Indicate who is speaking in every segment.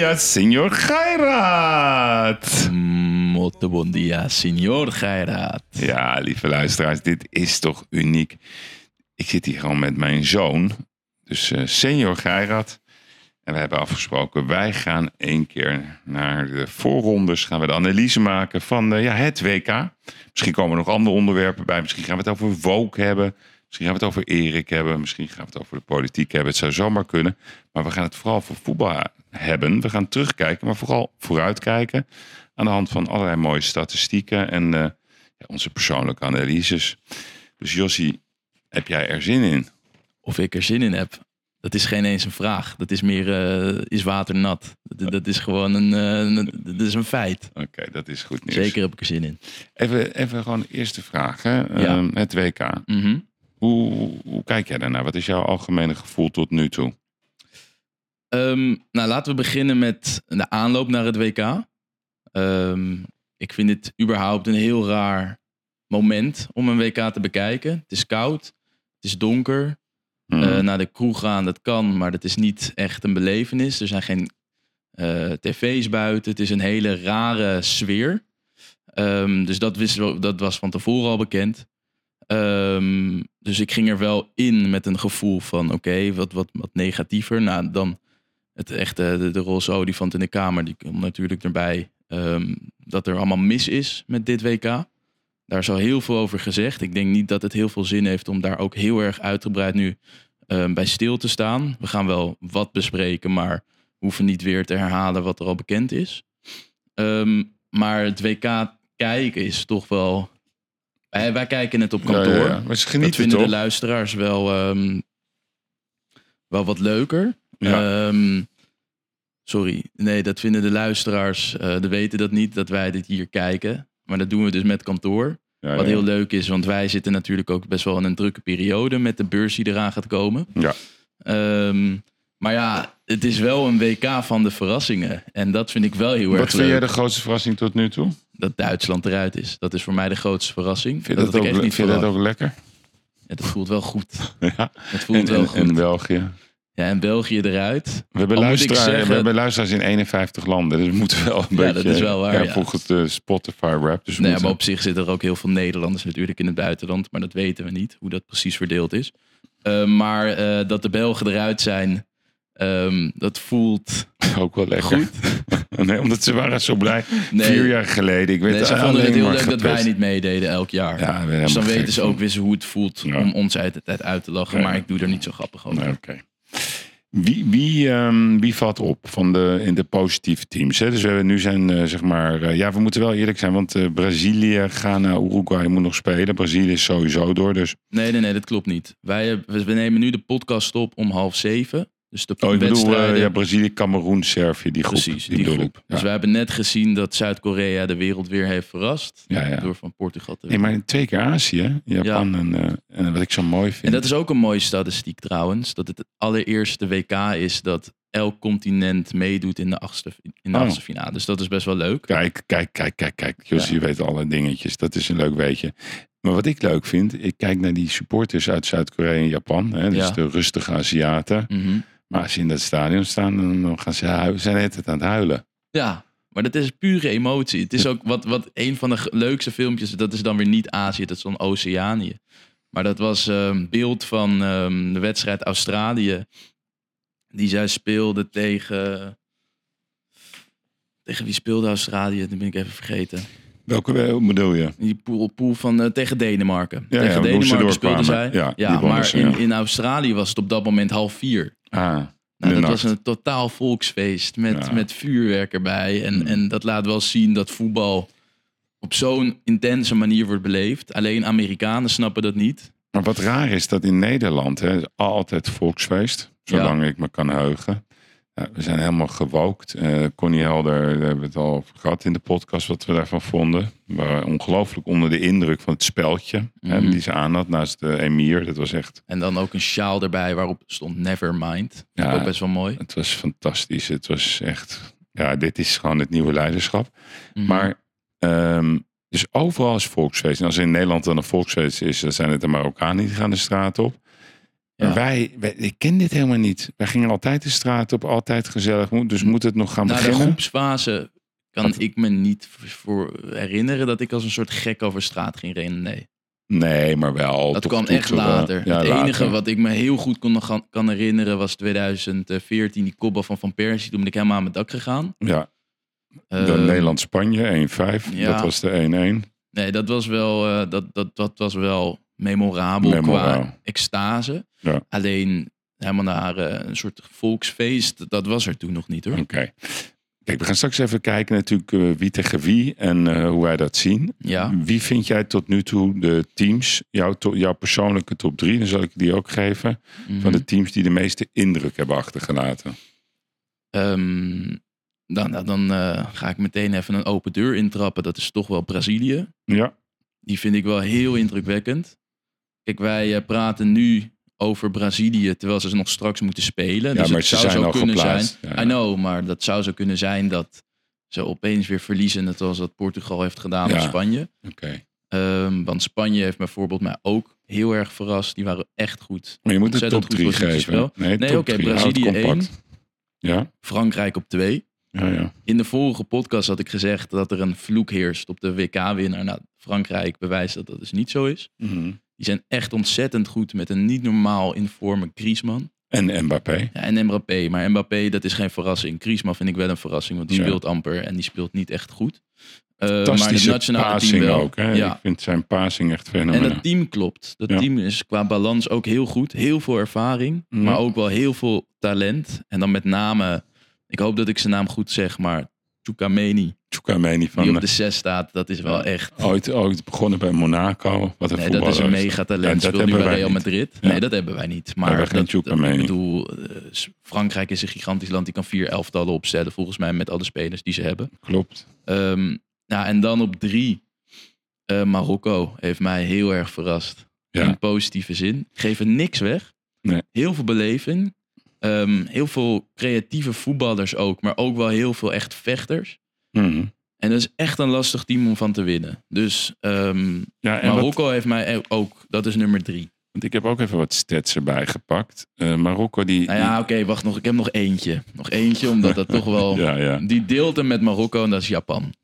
Speaker 1: Dia, signor Geirat.
Speaker 2: Molto buon dia, signor Geiraat.
Speaker 1: Ja, lieve luisteraars, dit is toch uniek. Ik zit hier gewoon met mijn zoon, dus eh senior Geirat. En we hebben afgesproken, wij gaan één keer naar de voorrondes. Gaan we de analyse maken van eh, ja, het WK. Misschien komen er nog andere onderwerpen bij. Misschien gaan we het over Woke hebben. Misschien gaan we het over Erik hebben. Misschien gaan we het over de politiek hebben. Het zou zomaar kunnen. Maar we gaan het vooral voor voetbal hebben. We gaan terugkijken, maar vooral vooruitkijken. Aan de hand van allerlei mooie statistieken en eh, ja, onze persoonlijke analyses. Dus Jossie, heb jij er zin in?
Speaker 2: Of ik er zin in heb, dat is geen eens een vraag. Dat is meer, eh, is water nat? Dat, dat is gewoon een, eh, een- dat is een feit.
Speaker 1: Oké, dat is goed nieuws.
Speaker 2: Zeker heb ik er zin in.
Speaker 1: Even, even gewoon de eerste vraag. Hè?
Speaker 2: Ja.
Speaker 1: Ehm, het WK.
Speaker 2: Mhm.
Speaker 1: Hoe, hoe kijk jij daarnaar? Wat is jouw algemene gevoel tot nu toe?
Speaker 2: Ehm, nou, laten we beginnen met de aanloop naar het WK. Ehm, ik vind het überhaupt een heel raar moment om een WK te bekijken. Het is koud, het is donker. Eh, naar de kroeg gaan, dat kan, maar dat is niet echt een belevenis. Er zijn geen eh, tv's buiten. Het is een hele rare sfeer. Ehm, dus dat, wist, dat was van tevoren al bekend. Dus ik ging er wel in met een gevoel van oké, wat, wat, wat negatiever. Nou, dan het echte, de, de roze olifant in de kamer, die komt natuurlijk erbij. ehm, dat er allemaal mis is met dit WK. Daar is al heel veel over gezegd. Ik denk niet dat het heel veel zin heeft om daar ook heel erg uitgebreid nu ehm, bij stil te staan. We gaan wel wat bespreken, maar hoeven niet weer te herhalen wat er al bekend is. Ehm, maar het WK kijken is toch wel. Wij, wij kijken het op kantoor.
Speaker 1: ja, ja. Maar ze
Speaker 2: Dat vinden de luisteraars wel, wel wat leuker.
Speaker 1: Ja.
Speaker 2: Ehm, sorry, nee, dat vinden de luisteraars. eh die weten dat niet, dat wij dit hier kijken. Maar dat doen we dus met kantoor.
Speaker 1: Ja,
Speaker 2: Wat
Speaker 1: ja.
Speaker 2: heel leuk is, want wij zitten natuurlijk ook best wel in een drukke periode met de beurs die eraan gaat komen.
Speaker 1: Ja.
Speaker 2: Ehm, maar ja, het is wel een WK van de verrassingen. En dat vind ik wel heel
Speaker 1: Wat
Speaker 2: erg
Speaker 1: vind jij
Speaker 2: leuk.
Speaker 1: de grootste verrassing tot nu toe?
Speaker 2: Dat Duitsland eruit is. Dat is voor mij de grootste verrassing.
Speaker 1: Vind je
Speaker 2: dat
Speaker 1: dat, ook,
Speaker 2: echt niet
Speaker 1: vind je dat ook lekker?
Speaker 2: Ja, dat voelt wel goed.
Speaker 1: Ja.
Speaker 2: Het voelt
Speaker 1: En,
Speaker 2: wel
Speaker 1: en,
Speaker 2: goed.
Speaker 1: en België?
Speaker 2: Ja, en België eruit.
Speaker 1: We hebben, luisteraars,
Speaker 2: zeggen-
Speaker 1: we hebben luisteraars in 51 landen. Dus we moeten wel een
Speaker 2: Ja,
Speaker 1: beetje...
Speaker 2: dat is wel waar,
Speaker 1: Ja,
Speaker 2: ja.
Speaker 1: volgens de Spotify rap. Dus
Speaker 2: Nee,
Speaker 1: moeten-
Speaker 2: maar op zich zitten er ook heel veel Nederlanders natuurlijk in het buitenland. Maar dat weten we niet, hoe dat precies verdeeld is. Eh, maar eh, dat de Belgen eruit zijn, ehm, dat voelt
Speaker 1: ook wel lekker.
Speaker 2: goed.
Speaker 1: nee, omdat ze waren zo blij.
Speaker 2: Nee.
Speaker 1: Vier jaar geleden. Ik weet
Speaker 2: Nee, ze vonden het heel leuk dat wij niet meededen elk jaar.
Speaker 1: Ja,
Speaker 2: dus dan weten ze ook weer hoe het voelt om ons uit de tijd uit te lachen. Maar ik doe er niet zo grappig over.
Speaker 1: Nee, Oké. Wie, wie, ehm, wie valt op van de, in de positieve teams? Hè? Dus we nu zijn, eh, zeg maar... eh, ja, we moeten wel eerlijk zijn, want eh, Brazilië, Ghana, Uruguay moet nog spelen. Brazilië is sowieso door, dus...
Speaker 2: Nee, nee, nee, dat klopt niet. Wij, we nemen nu de podcast op om half zeven. Dus de
Speaker 1: Oh, ik bedoel, eh, ja, Brazilië, Cameroen, Servië, die groep.
Speaker 2: Precies, die, groep. Dus we hebben net gezien dat Zuid-Korea de wereld weer heeft verrast.
Speaker 1: Ja, ja.
Speaker 2: Door van Portugal te
Speaker 1: Nee, maar twee keer Azië? Japan en, eh, en wat ik zo mooi vind.
Speaker 2: En dat is ook een mooie statistiek trouwens. Dat het het allereerste WK is dat elk continent meedoet in de achtste, in de
Speaker 1: Oh.
Speaker 2: achtste finale. Dus dat is best wel leuk.
Speaker 1: Kijk, kijk, kijk, kijk, kijk. Jos, je weet alle dingetjes. Dat is een leuk weetje. Maar wat ik leuk vind, ik kijk naar die supporters uit Zuid-Korea en Japan. Hè, dus
Speaker 2: Ja.
Speaker 1: de rustige Aziaten.
Speaker 2: Mhm.
Speaker 1: Maar als ze in dat stadion staan, dan- gaan ze huilen, zijn het aan het huilen.
Speaker 2: Ja, maar dat is pure emotie. Het is ook wat, wat een van de leukste filmpjes, dat is dan weer niet Azië, dat is dan Oceanië. Maar dat was een beeld van ehm, de wedstrijd Australië. Die zij speelde tegen. Tegen wie speelde Australië? Dat ben ik even vergeten.
Speaker 1: Welke wel bedoel je?
Speaker 2: Die pool, pool van eh, tegen Denemarken.
Speaker 1: Ja,
Speaker 2: tegen
Speaker 1: ja,
Speaker 2: Denemarken speelden zij.
Speaker 1: Ja,
Speaker 2: maar
Speaker 1: ze,
Speaker 2: in, in Australië was het op dat moment half vier.
Speaker 1: Ah,
Speaker 2: Nou, dat
Speaker 1: nacht.
Speaker 2: was een totaal volksfeest met,
Speaker 1: Ja.
Speaker 2: met vuurwerk erbij. En,
Speaker 1: Mm.
Speaker 2: en dat laat wel zien dat voetbal op zo'n intense manier wordt beleefd. Alleen Amerikanen snappen dat niet.
Speaker 1: Maar wat raar is dat in Nederland hè, is altijd volksfeest, zolang ik me kan heugen. We zijn helemaal gewookt. Eh Connie Helder, daar hebben we het al over gehad in de podcast, wat we daarvan vonden. We waren ongelooflijk onder de indruk van het speltje hè,
Speaker 2: Mhm.
Speaker 1: die ze aan had naast de emir. Dat was echt,
Speaker 2: En dan ook een sjaal erbij waarop stond Nevermind.
Speaker 1: Ja.
Speaker 2: Ook best wel mooi.
Speaker 1: het was fantastisch. Het was echt, ja, dit is gewoon het nieuwe leiderschap.
Speaker 2: Mhm.
Speaker 1: Maar, ehm, dus overal is volksfeest. En als in Nederland dan een volksfeest is, dan zijn het de Marokkanen die gaan de straat op. Maar wij, wij, ik ken dit helemaal niet. Wij gingen altijd de straat op, altijd gezellig. Dus moet het nog gaan
Speaker 2: Na de
Speaker 1: beginnen?
Speaker 2: groepsfase kan ik me niet voor herinneren dat ik als een soort gek over straat ging rennen. Nee,
Speaker 1: Nee, maar wel.
Speaker 2: dat kwam echt later.
Speaker 1: Ja,
Speaker 2: het enige wat ik me heel goed kon, kan herinneren was 2014, die kopbal van Van Persie. Toen ben ik helemaal aan mijn dak gegaan.
Speaker 1: Ja, de
Speaker 2: Eh,
Speaker 1: Nederland-Spanje 1-5.
Speaker 2: ja.
Speaker 1: Dat was de 1-1.
Speaker 2: Nee, dat was wel, eh, dat, dat, dat was wel memorabel
Speaker 1: Memoraal.
Speaker 2: qua extase.
Speaker 1: Ja.
Speaker 2: Alleen helemaal naar eh, een soort volksfeest, dat was er toen nog niet hoor.
Speaker 1: Oké. Kijk, we gaan straks even kijken natuurlijk eh, wie tegen wie en eh, hoe wij dat zien.
Speaker 2: Ja.
Speaker 1: Wie vind jij tot nu toe de teams, jouw, to- jouw persoonlijke top 3, dan zal ik die ook geven,
Speaker 2: Mhm.
Speaker 1: van de teams die de meeste indruk hebben achtergelaten?
Speaker 2: Ehm, dan nou, dan ga ik meteen even een open deur intrappen. Dat is toch wel Brazilië.
Speaker 1: Ja,
Speaker 2: Die vind ik wel heel indrukwekkend. Kijk, wij eh, praten nu over Brazilië terwijl ze nog straks moeten spelen.
Speaker 1: ja
Speaker 2: dus
Speaker 1: maar
Speaker 2: het
Speaker 1: ze
Speaker 2: zou zo kunnen
Speaker 1: geplaatst.
Speaker 2: zijn.
Speaker 1: Ja,
Speaker 2: I know, maar dat zou zo kunnen zijn dat ze opeens weer verliezen. Net zoals dat Portugal heeft gedaan
Speaker 1: Ja.
Speaker 2: op Spanje.
Speaker 1: Oké.
Speaker 2: Ehm, want Spanje heeft bijvoorbeeld mij ook heel erg verrast. Die waren echt goed.
Speaker 1: Maar je moet
Speaker 2: Ontzettend
Speaker 1: top
Speaker 2: goed
Speaker 1: 3
Speaker 2: positiespel.
Speaker 1: geven. Nee,
Speaker 2: Nee, oké,
Speaker 1: het
Speaker 2: Brazilië
Speaker 1: compact. Ja,
Speaker 2: Frankrijk op twee.
Speaker 1: ja, ja.
Speaker 2: In de vorige podcast had ik gezegd dat er een vloek heerst op de WK-winnaar. Nou, Frankrijk bewijst dat dat dus niet zo is.
Speaker 1: Mhm.
Speaker 2: Die zijn echt ontzettend goed met een niet normaal informe Griezmann.
Speaker 1: En Mbappé.
Speaker 2: Ja, en Mbappé. Maar Mbappé, dat is geen verrassing. Griezmann vind ik wel een verrassing, want die
Speaker 1: Ja.
Speaker 2: speelt amper en die speelt niet echt goed. Eh, maar het nationale team
Speaker 1: passing
Speaker 2: wel.
Speaker 1: ook. Hè?
Speaker 2: Ja.
Speaker 1: Ik vind zijn passing echt
Speaker 2: En
Speaker 1: fenomenaal.
Speaker 2: dat team klopt. Dat
Speaker 1: Ja.
Speaker 2: team is qua balans ook heel goed. Heel veel ervaring, maar ook wel heel veel talent. En dan met name, ik hoop dat ik zijn naam goed zeg, maar Tchoukameni,
Speaker 1: Tchoukameni van
Speaker 2: die op de 6 staat, dat is wel echt...
Speaker 1: ooit, ooit begonnen bij Monaco. Wat een
Speaker 2: Nee, dat is een megatalent. Speelt nu
Speaker 1: hebben
Speaker 2: bij
Speaker 1: wij
Speaker 2: Real
Speaker 1: niet.
Speaker 2: Madrid.
Speaker 1: Ja.
Speaker 2: Nee, dat hebben wij niet. Maar dat, ik bedoel, eh, Frankrijk is een gigantisch land. Die kan vier elftallen opstellen, volgens mij, met alle spelers die ze hebben.
Speaker 1: Klopt.
Speaker 2: Nou, en dan op drie, eh, Marokko heeft mij heel erg verrast.
Speaker 1: Ja.
Speaker 2: In positieve zin. Geven niks weg.
Speaker 1: Nee.
Speaker 2: Heel veel beleving. Ehm, heel veel creatieve voetballers ook. Maar ook wel heel veel echt vechters.
Speaker 1: Mhm.
Speaker 2: En dat is echt een lastig team om van te winnen. Dus ehm,
Speaker 1: Ja, wat,
Speaker 2: Marokko heeft mij ook, dat is nummer drie.
Speaker 1: want ik heb ook even wat stats erbij gepakt. Eh, Marokko die...
Speaker 2: Nou ja, oké, wacht nog. Ik heb nog eentje. Nog eentje, omdat dat toch wel...
Speaker 1: Ja, ja.
Speaker 2: Die deelt hem met Marokko en dat is Japan.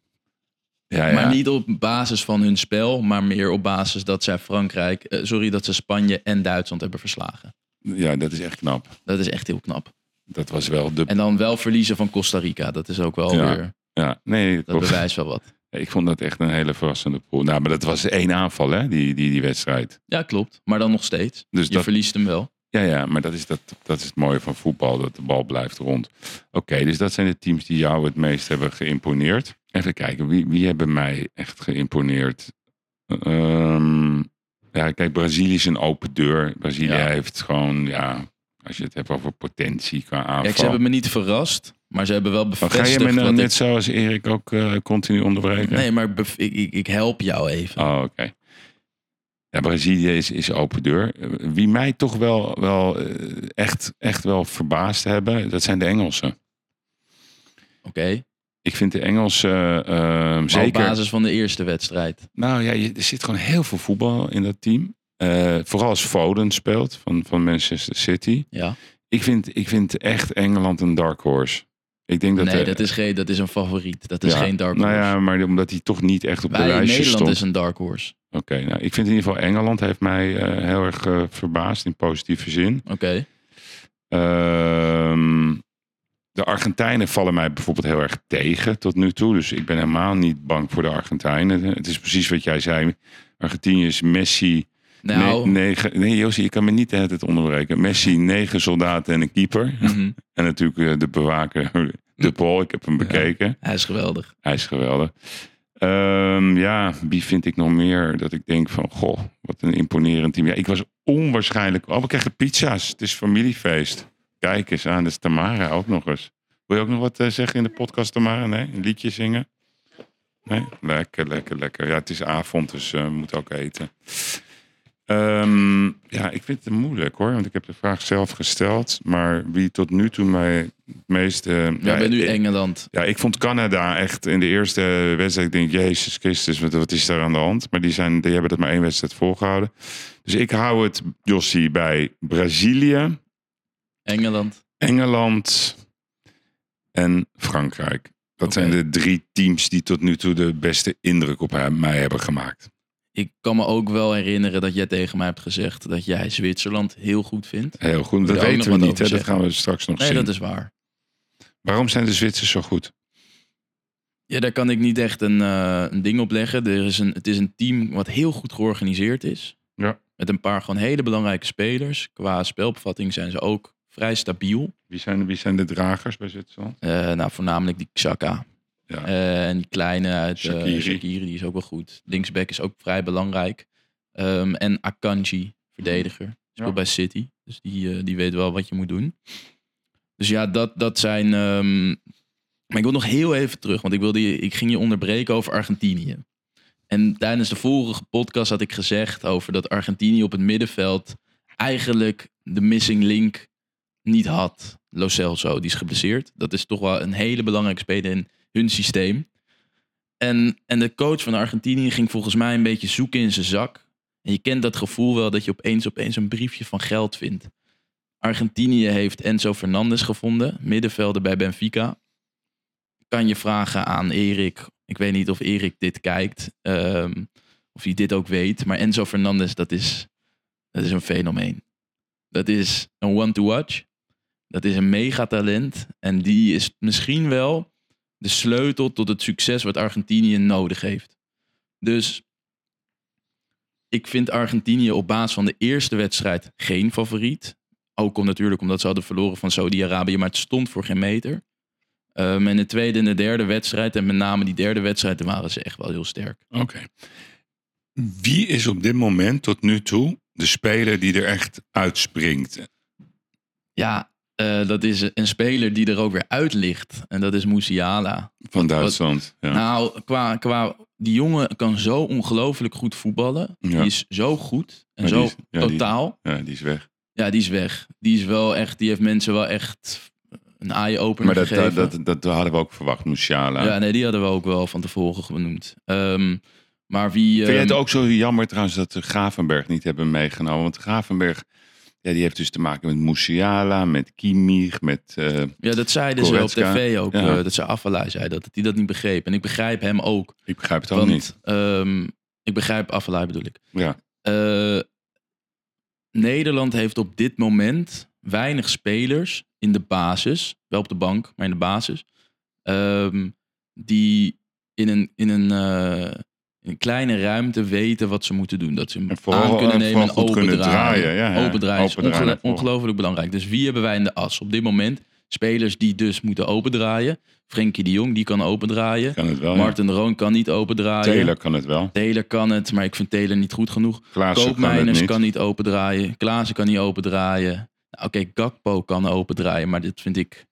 Speaker 1: ja, ja.
Speaker 2: Maar niet op basis van hun spel, maar meer op basis dat zij Frankrijk, eh, sorry, dat ze Spanje en Duitsland hebben verslagen.
Speaker 1: Ja, dat is echt knap.
Speaker 2: Dat is echt heel knap.
Speaker 1: Dat was wel de...
Speaker 2: En dan wel verliezen van Costa Rica. Dat is ook wel
Speaker 1: Ja,
Speaker 2: weer,
Speaker 1: Ja, nee,
Speaker 2: dat
Speaker 1: klopt.
Speaker 2: bewijst wel wat.
Speaker 1: Ik vond dat echt een hele verrassende pool. Nou, maar dat was één aanval, hè, die, die, die wedstrijd.
Speaker 2: Ja, klopt. Maar dan nog steeds.
Speaker 1: Dus
Speaker 2: Je
Speaker 1: dat,
Speaker 2: verliest hem wel.
Speaker 1: ja, ja, maar dat is, dat, dat is het mooie van voetbal, dat de bal blijft rond. Oké, dus dat zijn de teams die jou het meest hebben geïmponeerd. Even kijken, wie, wie hebben mij echt geïmponeerd? Ehm, ja, kijk, Brazilië is een open deur. Brazilië
Speaker 2: Ja.
Speaker 1: heeft gewoon, ja, als je het hebt over potentie qua aanval.
Speaker 2: Kijk, ze hebben me niet verrast, maar ze hebben wel
Speaker 1: Maar
Speaker 2: bevestigd
Speaker 1: ga je me nou net
Speaker 2: ik...
Speaker 1: zoals Erik ook eh, continu onderbreken?
Speaker 2: Nee, maar ik, ik, ik help jou even.
Speaker 1: Oh, oké. Ja, Brazilië is, is open deur. Wie mij toch wel, wel eh, echt, echt wel verbaasd hebben, dat zijn de Engelsen.
Speaker 2: Oké.
Speaker 1: Ik vind de Engelsen eh,
Speaker 2: op
Speaker 1: zeker...
Speaker 2: basis van de eerste wedstrijd.
Speaker 1: Nou ja, je, er zit gewoon heel veel voetbal in dat team. Eh, vooral als Foden speelt van, van Manchester City.
Speaker 2: Ja.
Speaker 1: Ik vind, ik vind echt Engeland een dark horse. Ik denk dat
Speaker 2: nee, dat is, geen, dat is een favoriet. Dat is
Speaker 1: ja,
Speaker 2: geen dark horse.
Speaker 1: Nou ja, maar omdat hij toch niet echt op de
Speaker 2: Wij in
Speaker 1: lijstje
Speaker 2: Nederland
Speaker 1: stond.
Speaker 2: is een dark horse.
Speaker 1: Oké, nou, ik vind in ieder geval Engeland heeft mij eh, heel erg verbaasd in positieve zin.
Speaker 2: Oké.
Speaker 1: Ehm, de Argentijnen vallen mij bijvoorbeeld heel erg tegen tot nu toe. Dus ik ben helemaal niet bang voor de Argentijnen. Het is precies wat jij zei. Argentinië is Messi.
Speaker 2: Nou,
Speaker 1: ne- negen, nee, Josie, je kan me niet de hele tijd onderbreken. Messi, negen soldaten en een keeper.
Speaker 2: mhm.
Speaker 1: En natuurlijk eh, de bewaker, de Paul. Ik heb hem bekeken.
Speaker 2: hij is geweldig.
Speaker 1: Hij is geweldig. Ehm, ja, wie vind ik nog meer dat ik denk van, goh, wat een imponerend team. Ja, ik was onwaarschijnlijk... Oh, we krijgen pizza's. Het is familiefeest. Kijk eens aan, dat is Tamara ook nog eens. Wil je ook nog wat eh, zeggen in de podcast, Tamara? Nee? Een liedje zingen? Nee? Lekker, lekker, lekker. Ja, het is avond, dus eh, we moeten ook eten. Ehm, ja, ik vind het moeilijk hoor, want ik heb de vraag zelf gesteld. Maar wie tot nu toe mij het meeste...
Speaker 2: Ja,
Speaker 1: ja,
Speaker 2: ben nu Engeland.
Speaker 1: ja, ik vond Canada echt in de eerste wedstrijd. Ik denk, Jezus Christus, wat, wat is daar aan de hand? Maar die, zijn, die hebben het maar één wedstrijd volgehouden. Dus ik hou het, Jossie, bij Brazilië,
Speaker 2: Engeland.
Speaker 1: Engeland en Frankrijk. Dat zijn de drie teams die tot nu toe de beste indruk op mij hebben gemaakt.
Speaker 2: Ik kan me ook wel herinneren dat jij tegen mij hebt gezegd dat jij Zwitserland heel goed vindt.
Speaker 1: Heel goed. Dat weten we niet. Hè? Dat gaan we straks nog
Speaker 2: Nee,
Speaker 1: zien.
Speaker 2: dat is waar.
Speaker 1: Waarom zijn de Zwitsers zo goed?
Speaker 2: Ja, daar kan ik niet echt een, eh, een ding op leggen. Er is een, het is een team wat heel goed georganiseerd is.
Speaker 1: Ja.
Speaker 2: Met een paar gewoon hele belangrijke spelers. Qua spelopvatting zijn ze ook vrij stabiel.
Speaker 1: Wie zijn, wie zijn de dragers bij Zwitserland?
Speaker 2: Eh, nou, voornamelijk die Xhaka.
Speaker 1: Ja.
Speaker 2: Eh, en die kleine uit eh.
Speaker 1: Shaqiri,
Speaker 2: die is ook wel goed. Linksback is ook vrij belangrijk. Ehm, en Akanji, verdediger. Speelt
Speaker 1: Ja.
Speaker 2: bij City. Dus die, die weet wel wat je moet doen. Dus ja, dat, dat zijn... ehm, Maar ik wil nog heel even terug. Want ik, wilde je, ik ging je onderbreken over Argentinië. En tijdens de vorige podcast had ik gezegd over dat Argentinië op het middenveld eigenlijk de missing link niet had. Lo Celso, die is geblesseerd. Dat is toch wel een hele belangrijke speler in hun systeem. En, en de coach van Argentinië ging volgens mij een beetje zoeken in zijn zak. En je kent dat gevoel wel dat je opeens opeens een briefje van geld vindt. Argentinië heeft Enzo Fernandez gevonden, middenvelder bij Benfica. Kan je vragen aan Erik. Ik weet niet of Erik dit kijkt. ehm, of hij dit ook weet. Maar Enzo Fernandez, dat is, dat is een fenomeen. Dat is een one to watch. Dat is een megatalent. En die is misschien wel de sleutel tot het succes wat Argentinië nodig heeft. Dus ik vind Argentinië op basis van de eerste wedstrijd geen favoriet. Ook om, natuurlijk omdat ze hadden verloren van Saudi-Arabië, maar het stond voor geen meter. Ehm, en de tweede en de derde wedstrijd, en met name die derde wedstrijd, daar waren ze echt wel heel sterk.
Speaker 1: Oké. Wie is op dit moment tot nu toe de speler die er echt uitspringt?
Speaker 2: Ja, eh, dat is een speler die er ook weer uit ligt. En dat is Musiala.
Speaker 1: Van Duitsland. Ja.
Speaker 2: Nou, qua, qua, die jongen kan zo ongelooflijk goed voetballen.
Speaker 1: Ja.
Speaker 2: Die is zo goed en
Speaker 1: Maar
Speaker 2: zo
Speaker 1: die is- ja, die-
Speaker 2: totaal.
Speaker 1: ja, die is weg.
Speaker 2: Ja, die is weg. Die is wel echt, die heeft mensen wel echt een eye-opener
Speaker 1: Maar dat, dat, dat, dat hadden we ook verwacht, Musiala.
Speaker 2: ja, nee, die hadden we ook wel van tevoren genoemd. Ehm, maar wie...
Speaker 1: Vind jij het
Speaker 2: ehm,
Speaker 1: ook zo jammer trouwens dat de Gravenberg niet hebben meegenomen? Want Gravenberg, ja, die heeft dus te maken met Musiala, met Kimmich, met... eh,
Speaker 2: Ja, dat zeiden ze op tv ook.
Speaker 1: Ja.
Speaker 2: eh, dat ze Afalai zei dat, dat hij dat niet begreep. En ik begrijp hem ook.
Speaker 1: ik begrijp het ook
Speaker 2: want,
Speaker 1: niet.
Speaker 2: ehm, ik begrijp Afalai bedoel ik.
Speaker 1: Ja.
Speaker 2: Eh, Nederland heeft op dit moment weinig spelers in de basis, wel op de bank, maar in de basis, ehm, die in een, in, een, een kleine ruimte weten wat ze moeten doen. Dat ze hem aan kunnen
Speaker 1: en
Speaker 2: nemen en open
Speaker 1: kunnen
Speaker 2: draaien.
Speaker 1: draaien, ja, ja.
Speaker 2: Open draaien is
Speaker 1: Open draaien
Speaker 2: ongelooflijk belangrijk. Dus wie hebben wij in de as op dit moment? Spelers die dus moeten open draaien. Frenkie de Jong, die kan open draaien.
Speaker 1: Kan het wel, ja.
Speaker 2: Martin de Roon kan niet open draaien.
Speaker 1: Taylor kan het wel.
Speaker 2: Taylor kan het, maar ik vind Taylor niet goed genoeg.
Speaker 1: Klaassen kan niet.
Speaker 2: kan niet open draaien. Klaassen kan niet open draaien. Nou, Oké, Gakpo kan open draaien, maar dit vind ik...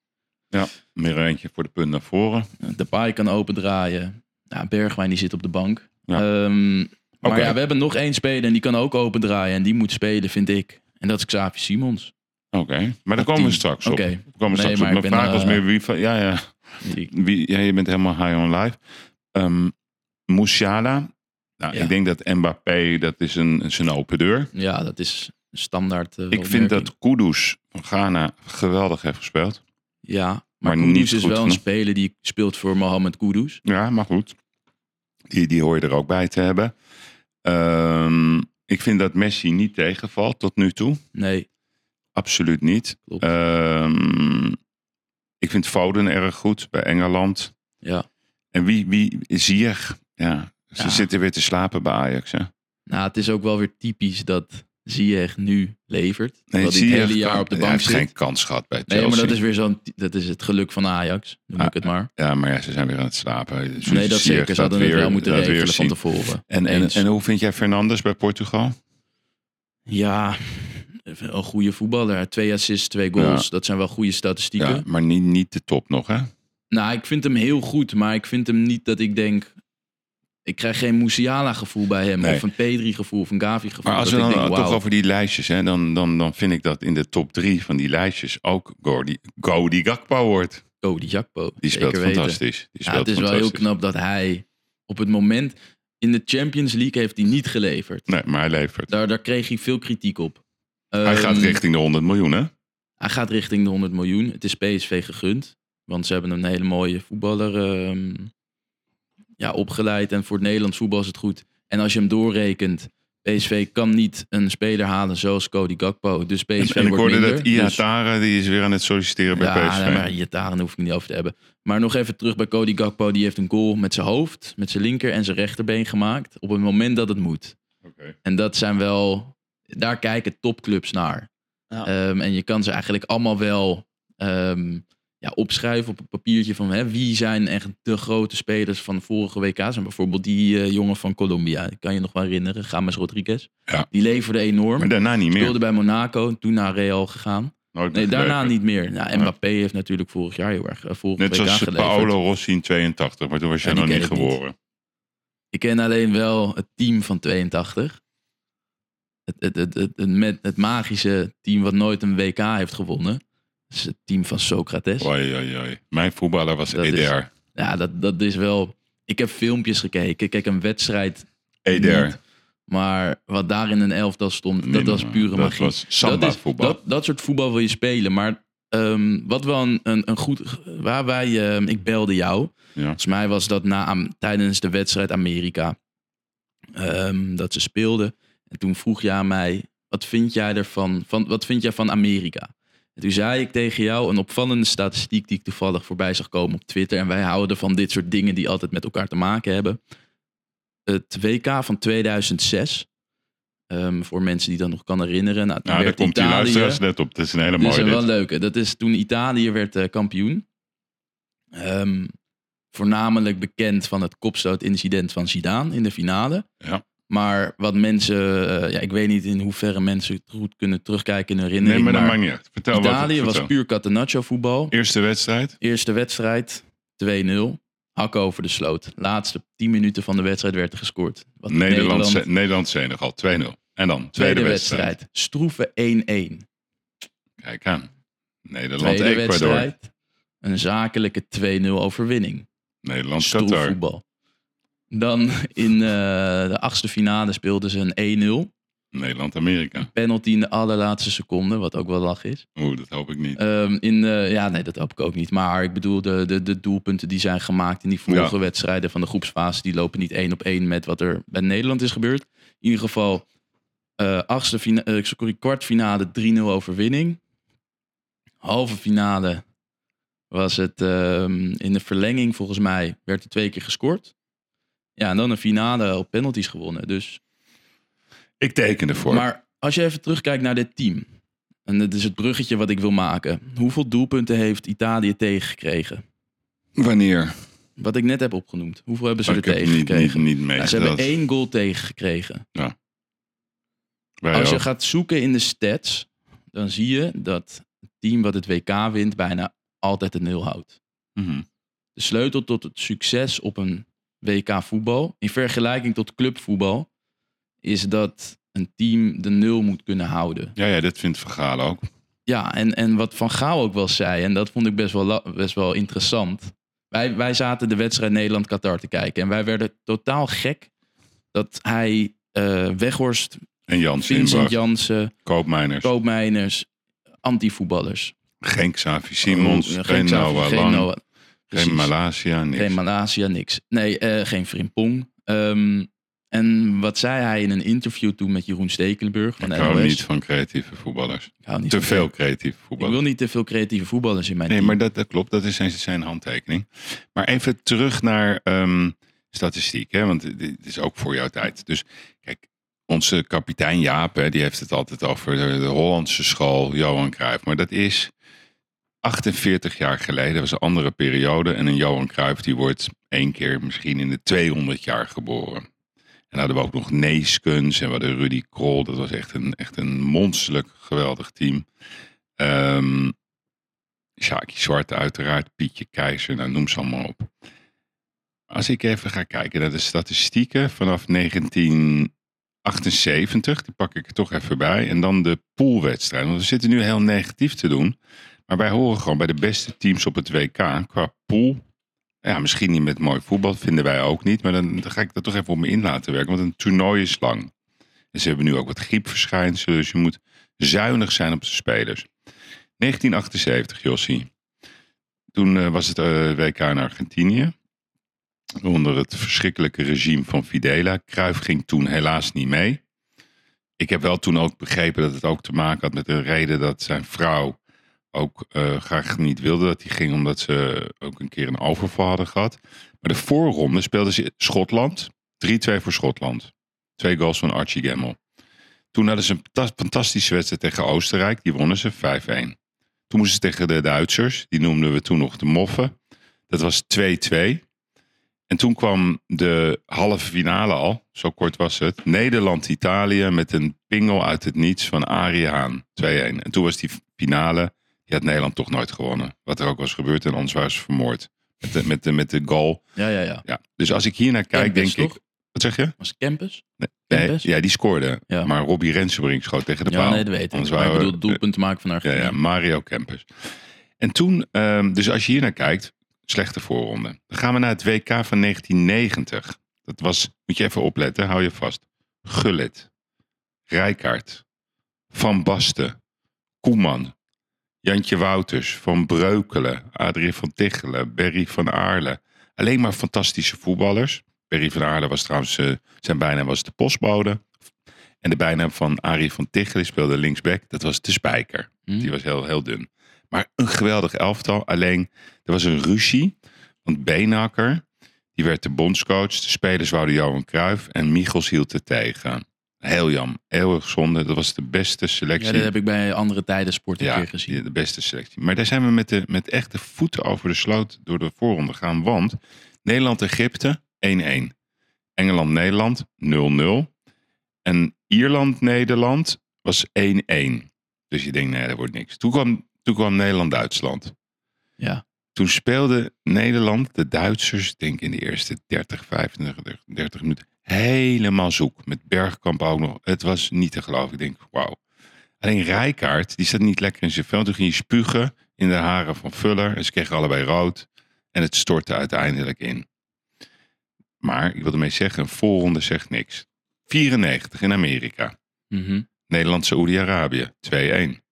Speaker 1: Meer eentje voor de punt naar voren.
Speaker 2: Depay kan open draaien. Nou, Bergwijn die zit op de bank.
Speaker 1: Ja.
Speaker 2: Ehm, maar ja, we hebben nog één speler en die kan ook open draaien. En die moet spelen, vind ik. En dat is Xavi Simons.
Speaker 1: Oké, maar daar komen we straks op.
Speaker 2: Oké.
Speaker 1: We komen straks
Speaker 2: maar
Speaker 1: op. Mijn vraag was meer wie van... Ja, ja. Wie, ja, je bent helemaal high on live. Ehm Musiala. Nou,
Speaker 2: Ja.
Speaker 1: Ik denk dat Mbappé, dat is een, zijn open deur.
Speaker 2: Ja, dat is een standaard eh,
Speaker 1: Ik vind dat Kudus van Ghana geweldig heeft gespeeld.
Speaker 2: Ja, maar,
Speaker 1: maar
Speaker 2: Kudus
Speaker 1: niet
Speaker 2: is wel een speler die speelt voor Mohamed Kudus.
Speaker 1: Ja, maar goed. Die, die hoor je er ook bij te hebben. Ehm, ik vind dat Messi niet tegenvalt tot nu toe.
Speaker 2: Nee,
Speaker 1: Absoluut niet. Ehm, ik vind Foden erg goed bij Engeland.
Speaker 2: ja.
Speaker 1: En wie, wie Ziyech? Ja, ze
Speaker 2: Ja.
Speaker 1: zitten weer te slapen bij Ajax. Hè?
Speaker 2: Nou, het is ook wel weer typisch dat Ziyech nu levert.
Speaker 1: Nee,
Speaker 2: hij
Speaker 1: zie
Speaker 2: het
Speaker 1: je,
Speaker 2: hele jaar op de
Speaker 1: hij
Speaker 2: bank
Speaker 1: heeft
Speaker 2: zit.
Speaker 1: geen kans gehad bij Chelsea.
Speaker 2: Nee, maar dat is weer zo'n, dat is het geluk van Ajax, noem
Speaker 1: Ah,
Speaker 2: ik het maar.
Speaker 1: Ja, maar ja, ze zijn weer aan het slapen. Dus
Speaker 2: Nee, dat zeker. Ze hadden
Speaker 1: dat
Speaker 2: het wel
Speaker 1: weer-
Speaker 2: moeten
Speaker 1: weer
Speaker 2: regelen van tevoren.
Speaker 1: En, en,
Speaker 2: Eens.
Speaker 1: en hoe vind jij Fernandes bij Portugal?
Speaker 2: Ja, een goede voetballer. Twee assists, twee goals. Dat zijn wel goede statistieken.
Speaker 1: Ja, maar niet, niet de top nog, hè?
Speaker 2: Nou, ik vind hem heel goed, maar ik vind hem niet dat ik denk... Ik krijg geen Musiala gevoel bij hem.
Speaker 1: Nee.
Speaker 2: Of een Pedri gevoel of een Gavi gevoel.
Speaker 1: Maar als we dan
Speaker 2: denk,
Speaker 1: toch over die lijstjes, hè, dan, dan, dan vind ik dat in de top drie van die lijstjes ook Gordy, Gakpo wordt.
Speaker 2: Die Jakpo.
Speaker 1: Die speelt
Speaker 2: weten.
Speaker 1: fantastisch. Die
Speaker 2: Ja,
Speaker 1: speelt
Speaker 2: het is wel heel knap dat hij op het moment... In de Champions League heeft hij niet geleverd.
Speaker 1: Nee, maar hij levert.
Speaker 2: Daar, daar kreeg hij veel kritiek op.
Speaker 1: hij
Speaker 2: Ehm,
Speaker 1: gaat richting de 100 miljoen, hè?
Speaker 2: Hij gaat richting de 100 miljoen. Het is PSV gegund. Want ze hebben een hele mooie voetballer ehm, ja, opgeleid. En voor het Nederlands voetbal is het goed. En als je hem doorrekent, PSV kan niet een speler halen zoals Cody Gakpo. Dus PSV
Speaker 1: En, en ik
Speaker 2: wordt
Speaker 1: hoorde
Speaker 2: minder.
Speaker 1: dat
Speaker 2: Dus-
Speaker 1: Iatare, die is weer aan het solliciteren bij
Speaker 2: ja,
Speaker 1: PSV.
Speaker 2: nee, maar Iataren hoef ik niet over te hebben. Maar nog even terug bij Cody Gakpo. Die heeft een goal met zijn hoofd, met zijn linker en zijn rechterbeen gemaakt. Op het moment dat het moet.
Speaker 1: Oké.
Speaker 2: En dat zijn wel, daar kijken topclubs naar.
Speaker 1: Ja.
Speaker 2: Ehm, en je kan ze eigenlijk allemaal wel ehm, ja, opschrijven op een papiertje van hè, wie zijn echt de grote spelers van de vorige WK's. En bijvoorbeeld die eh, jongen van Colombia, kan je nog wel herinneren, James Rodriguez.
Speaker 1: Ja.
Speaker 2: Die leverde enorm.
Speaker 1: Maar daarna niet meer.
Speaker 2: Speelde bij Monaco, toen naar Real gegaan.
Speaker 1: Nooit
Speaker 2: Nee, daarna
Speaker 1: geleverd.
Speaker 2: niet meer. Ja, Mbappé heeft natuurlijk vorig jaar heel erg, uh, vorig
Speaker 1: Net
Speaker 2: WK
Speaker 1: zoals
Speaker 2: geleverd.
Speaker 1: Paolo Rossi in 82, maar toen was jij
Speaker 2: Ja,
Speaker 1: nog niet geboren.
Speaker 2: Ik ken alleen wel het team van 82. Het, het, het, het, het, met het magische team wat nooit een WK heeft gewonnen. Dat is het team van Socrates.
Speaker 1: Oei, oei, oei. Mijn voetballer was
Speaker 2: Dat is-
Speaker 1: Eder.
Speaker 2: Ja, dat, dat is wel... Ik heb filmpjes gekeken. Kijk, een wedstrijd
Speaker 1: Eder.
Speaker 2: niet. Maar wat daar in een elftal stond, dat was pure
Speaker 1: dat
Speaker 2: magie.
Speaker 1: was samba
Speaker 2: dat, is-
Speaker 1: voetbal.
Speaker 2: Dat, dat soort voetbal wil je spelen. Maar ehm, wat wel een, een, een goed... Waar wij... ehm, ik belde jou.
Speaker 1: Ja.
Speaker 2: Volgens mij was dat na, tijdens de wedstrijd Amerika. ehm, dat ze speelden. En toen vroeg je aan mij, wat vind jij ervan? Van, wat vind jij van Amerika? En toen zei ik tegen jou een opvallende statistiek die ik toevallig voorbij zag komen op Twitter. En wij houden van dit soort dingen die altijd met elkaar te maken hebben. Het WK van 2006. ehm, voor mensen die dat nog kan herinneren. Nou,
Speaker 1: daar komt die luisteraars net op. Dat is een hele mooie
Speaker 2: is een wel
Speaker 1: dit.
Speaker 2: leuke. Dat is toen Italië werd eh, kampioen. Ehm, voornamelijk bekend van het kopstootincident van Zidane in de finale.
Speaker 1: Ja.
Speaker 2: Maar wat mensen, eh, ja, ik weet niet in hoeverre mensen het goed kunnen terugkijken in hun
Speaker 1: Nee,
Speaker 2: herinnering.
Speaker 1: maar dat maakt niet uit. Vertel
Speaker 2: Italië
Speaker 1: wat.
Speaker 2: was
Speaker 1: vertel.
Speaker 2: puur catenaccio voetbal.
Speaker 1: Eerste wedstrijd.
Speaker 2: Eerste wedstrijd 2-0. Hak over de sloot. Laatste 10 minuten van de wedstrijd werd er gescoord. Wat
Speaker 1: Nederland,
Speaker 2: Nederland-
Speaker 1: Nederland Senegal 2-0. En dan tweede,
Speaker 2: tweede
Speaker 1: wedstrijd.
Speaker 2: wedstrijd. Stroeven 1-1.
Speaker 1: Kijk aan. Nederland
Speaker 2: Tweede
Speaker 1: Ecuador.
Speaker 2: wedstrijd. Een zakelijke 2-0 overwinning.
Speaker 1: Nederland Qatar.
Speaker 2: Stroefvoetbal. Dan in eh, de achtste finale speelden ze een 1-0.
Speaker 1: Nederland Amerika.
Speaker 2: Penalty in de allerlaatste seconde, wat ook wel lach is.
Speaker 1: Oeh, dat hoop ik niet.
Speaker 2: Ehm, in, eh, ja, nee, dat hoop ik ook niet. Maar ik bedoel, de, de, de doelpunten die zijn gemaakt in die vorige
Speaker 1: Ja.
Speaker 2: wedstrijden van de groepsfase, die lopen niet één op één met wat er bij Nederland is gebeurd. In ieder geval, eh achtste fina eh, sorry, kwartfinale 3-0 overwinning. Halve finale was het ehm, in de verlenging, volgens mij, werd er twee keer gescoord. Ja, en dan een finale op penalties gewonnen. Dus
Speaker 1: ik teken ervoor.
Speaker 2: maar als je even terugkijkt naar dit team. En dat is het bruggetje wat ik wil maken. Hoeveel doelpunten heeft Italië tegengekregen?
Speaker 1: Wanneer?
Speaker 2: Wat ik net heb opgenoemd. Hoeveel hebben ze
Speaker 1: Oh,
Speaker 2: er
Speaker 1: heb niet, niet,
Speaker 2: tegengekregen?
Speaker 1: niet
Speaker 2: Nou, ze hebben één goal tegengekregen.
Speaker 1: Wij
Speaker 2: Als je
Speaker 1: ook.
Speaker 2: gaat zoeken in de stats, dan zie je dat het team wat het WK wint bijna altijd de nul houdt.
Speaker 1: Mhm.
Speaker 2: De sleutel tot het succes op een WK voetbal, in vergelijking tot clubvoetbal, is dat een team de nul moet kunnen houden.
Speaker 1: Ja, ja, dat vindt Van Gaal ook.
Speaker 2: Ja, en, en wat Van Gaal ook wel zei, en dat vond ik best wel, best wel interessant. Wij, wij zaten de wedstrijd Nederland-Qatar te kijken en wij werden totaal gek dat hij eh, Weghorst,
Speaker 1: En Jansen
Speaker 2: Vincent. Jansen,
Speaker 1: Koopmijners.
Speaker 2: Koopmeiners, antivoetballers.
Speaker 1: geen Xavi Simons.
Speaker 2: Oh,
Speaker 1: geen
Speaker 2: Xavi,
Speaker 1: Noah
Speaker 2: geen.
Speaker 1: Geen. Malaysia. Niks.
Speaker 2: Geen Malaysia, niks. Nee, eh, geen Frimpong. Ehm, en wat zei hij in een interview toen met Jeroen Stekelenburg van
Speaker 1: ik hou niet van creatieve voetballers.
Speaker 2: Ik niet
Speaker 1: Te veel creatieve
Speaker 2: Ik
Speaker 1: voetballers.
Speaker 2: wil niet te veel creatieve voetballers in mijn
Speaker 1: Nee,
Speaker 2: team.
Speaker 1: maar dat, dat klopt. Dat is zijn, zijn handtekening. Maar even terug naar ehm, statistiek. Hè? Want dit is ook voor jouw tijd. Dus kijk, onze kapitein Jaap, hè, die heeft het altijd over de Hollandse school, Johan Cruijff. Maar dat is 48 jaar geleden, was een andere periode. En een Johan Cruijff die wordt één keer misschien in de 200 jaar geboren. En hadden we ook nog Neeskens en we hadden Rudy Krol. Dat was echt een, echt een monsterlijk geweldig team. Ehm Sjaki Zwart uiteraard, Pietje Keizer, nou, noem ze allemaal op. Als ik even ga kijken naar de statistieken vanaf 1978, die pak ik er toch even bij. En dan de poolwedstrijd. Want we zitten nu heel negatief te doen. Maar wij horen gewoon bij de beste teams op het WK qua pool. Ja, misschien niet met mooi voetbal, vinden wij ook niet. Maar dan, ga ik dat toch even op me in laten werken. Want een toernooi is lang. En ze hebben nu ook wat griepverschijnselen. Dus je moet zuinig zijn op de spelers. 1978, Jossie. Toen eh, was het eh, WK in Argentinië. Onder het verschrikkelijke regime van Fidela. Cruijff ging toen helaas niet mee. Ik heb wel toen ook begrepen dat het ook te maken had met de reden dat zijn vrouw ook eh, graag niet wilde dat hij ging, omdat ze ook een keer een overval hadden gehad. Maar de voorronde speelden ze Schotland. 3-2 voor Schotland. Twee goals van Archie Gemmel. Toen hadden ze een ta- fantastische wedstrijd tegen Oostenrijk. Die wonnen ze 5-1. Toen moesten ze tegen de Duitsers. Die noemden we toen nog de Moffen. Dat was 2-2. En toen kwam de halve finale al. Zo kort was het. Nederland-Italië met een pingel uit het niets van Arie Haan. 2-1. En toen was die finale. Had Nederland toch nooit gewonnen. Wat er ook was gebeurd. En waren ze vermoord. Met de, met de, met de goal.
Speaker 2: Ja, ja, ja.
Speaker 1: Ja. Dus als ik hier naar kijk,
Speaker 2: Campus,
Speaker 1: denk
Speaker 2: toch?
Speaker 1: ik... Wat zeg je?
Speaker 2: Was Campus?
Speaker 1: Nee,
Speaker 2: Campus?
Speaker 1: ja, die scoorde.
Speaker 2: Ja.
Speaker 1: Maar Robbie Rensenbrink schoot tegen de
Speaker 2: Ja,
Speaker 1: paal.
Speaker 2: nee, dat weet ik.
Speaker 1: Anders
Speaker 2: Maar ik
Speaker 1: waren
Speaker 2: bedoel, doelpunt te maken van
Speaker 1: Ja,
Speaker 2: Argentinië.
Speaker 1: ja, Mario Campus. En toen, ehm, dus als je hier naar kijkt, slechte voorronde. Dan gaan we naar het WK van 1990. Dat was, moet je even opletten, hou je vast. Gullit, Rijkaard, Van Basten, Koeman, Jantje Wouters, Van Breukelen, Adrie van Tichelen, Berry van Aarle. Alleen maar fantastische voetballers. Berry van Aarle was trouwens, eh, zijn bijnaam was de postbode. En de bijnaam van Arie van Tichelen speelde linksback. Dat was de spijker.
Speaker 2: Hm?
Speaker 1: Die was heel, heel dun. Maar een geweldig elftal. Alleen, er was een ruzie. Want Beenhakker, die werd de bondscoach. De spelers wouden Johan Cruijff. En Michels hield het tegen. Heel jam. Eeuwig zonde. Dat was de beste selectie.
Speaker 2: Ja, dat heb ik bij andere tijden sport een
Speaker 1: Ja,
Speaker 2: keer gezien.
Speaker 1: de beste selectie. Maar daar zijn we met, de, met echte voeten over de sloot door de voorronde gaan. Want Nederland-Egypte 1-1. Engeland-Nederland 0-0. En Ierland-Nederland was 1-1. Dus je denkt, nee, dat wordt niks. Toen kwam, toen kwam Nederland-Duitsland.
Speaker 2: Ja.
Speaker 1: Toen speelde Nederland de Duitsers, ik denk in de eerste 30, 25, 30 minuten, helemaal zoek. Met Bergkamp ook nog. Het was niet te geloven. Ik denk, wauw. Alleen Rijkaard, die zat niet lekker in zijn vel. Toen ging hij spugen in de haren van Vuller. En ze kregen allebei rood. En het stortte uiteindelijk in. Maar ik wil ermee zeggen, een voorronde zegt niks. 94 in Amerika.
Speaker 2: Mhm.
Speaker 1: Nederland-Saoedi-Arabië 2-1.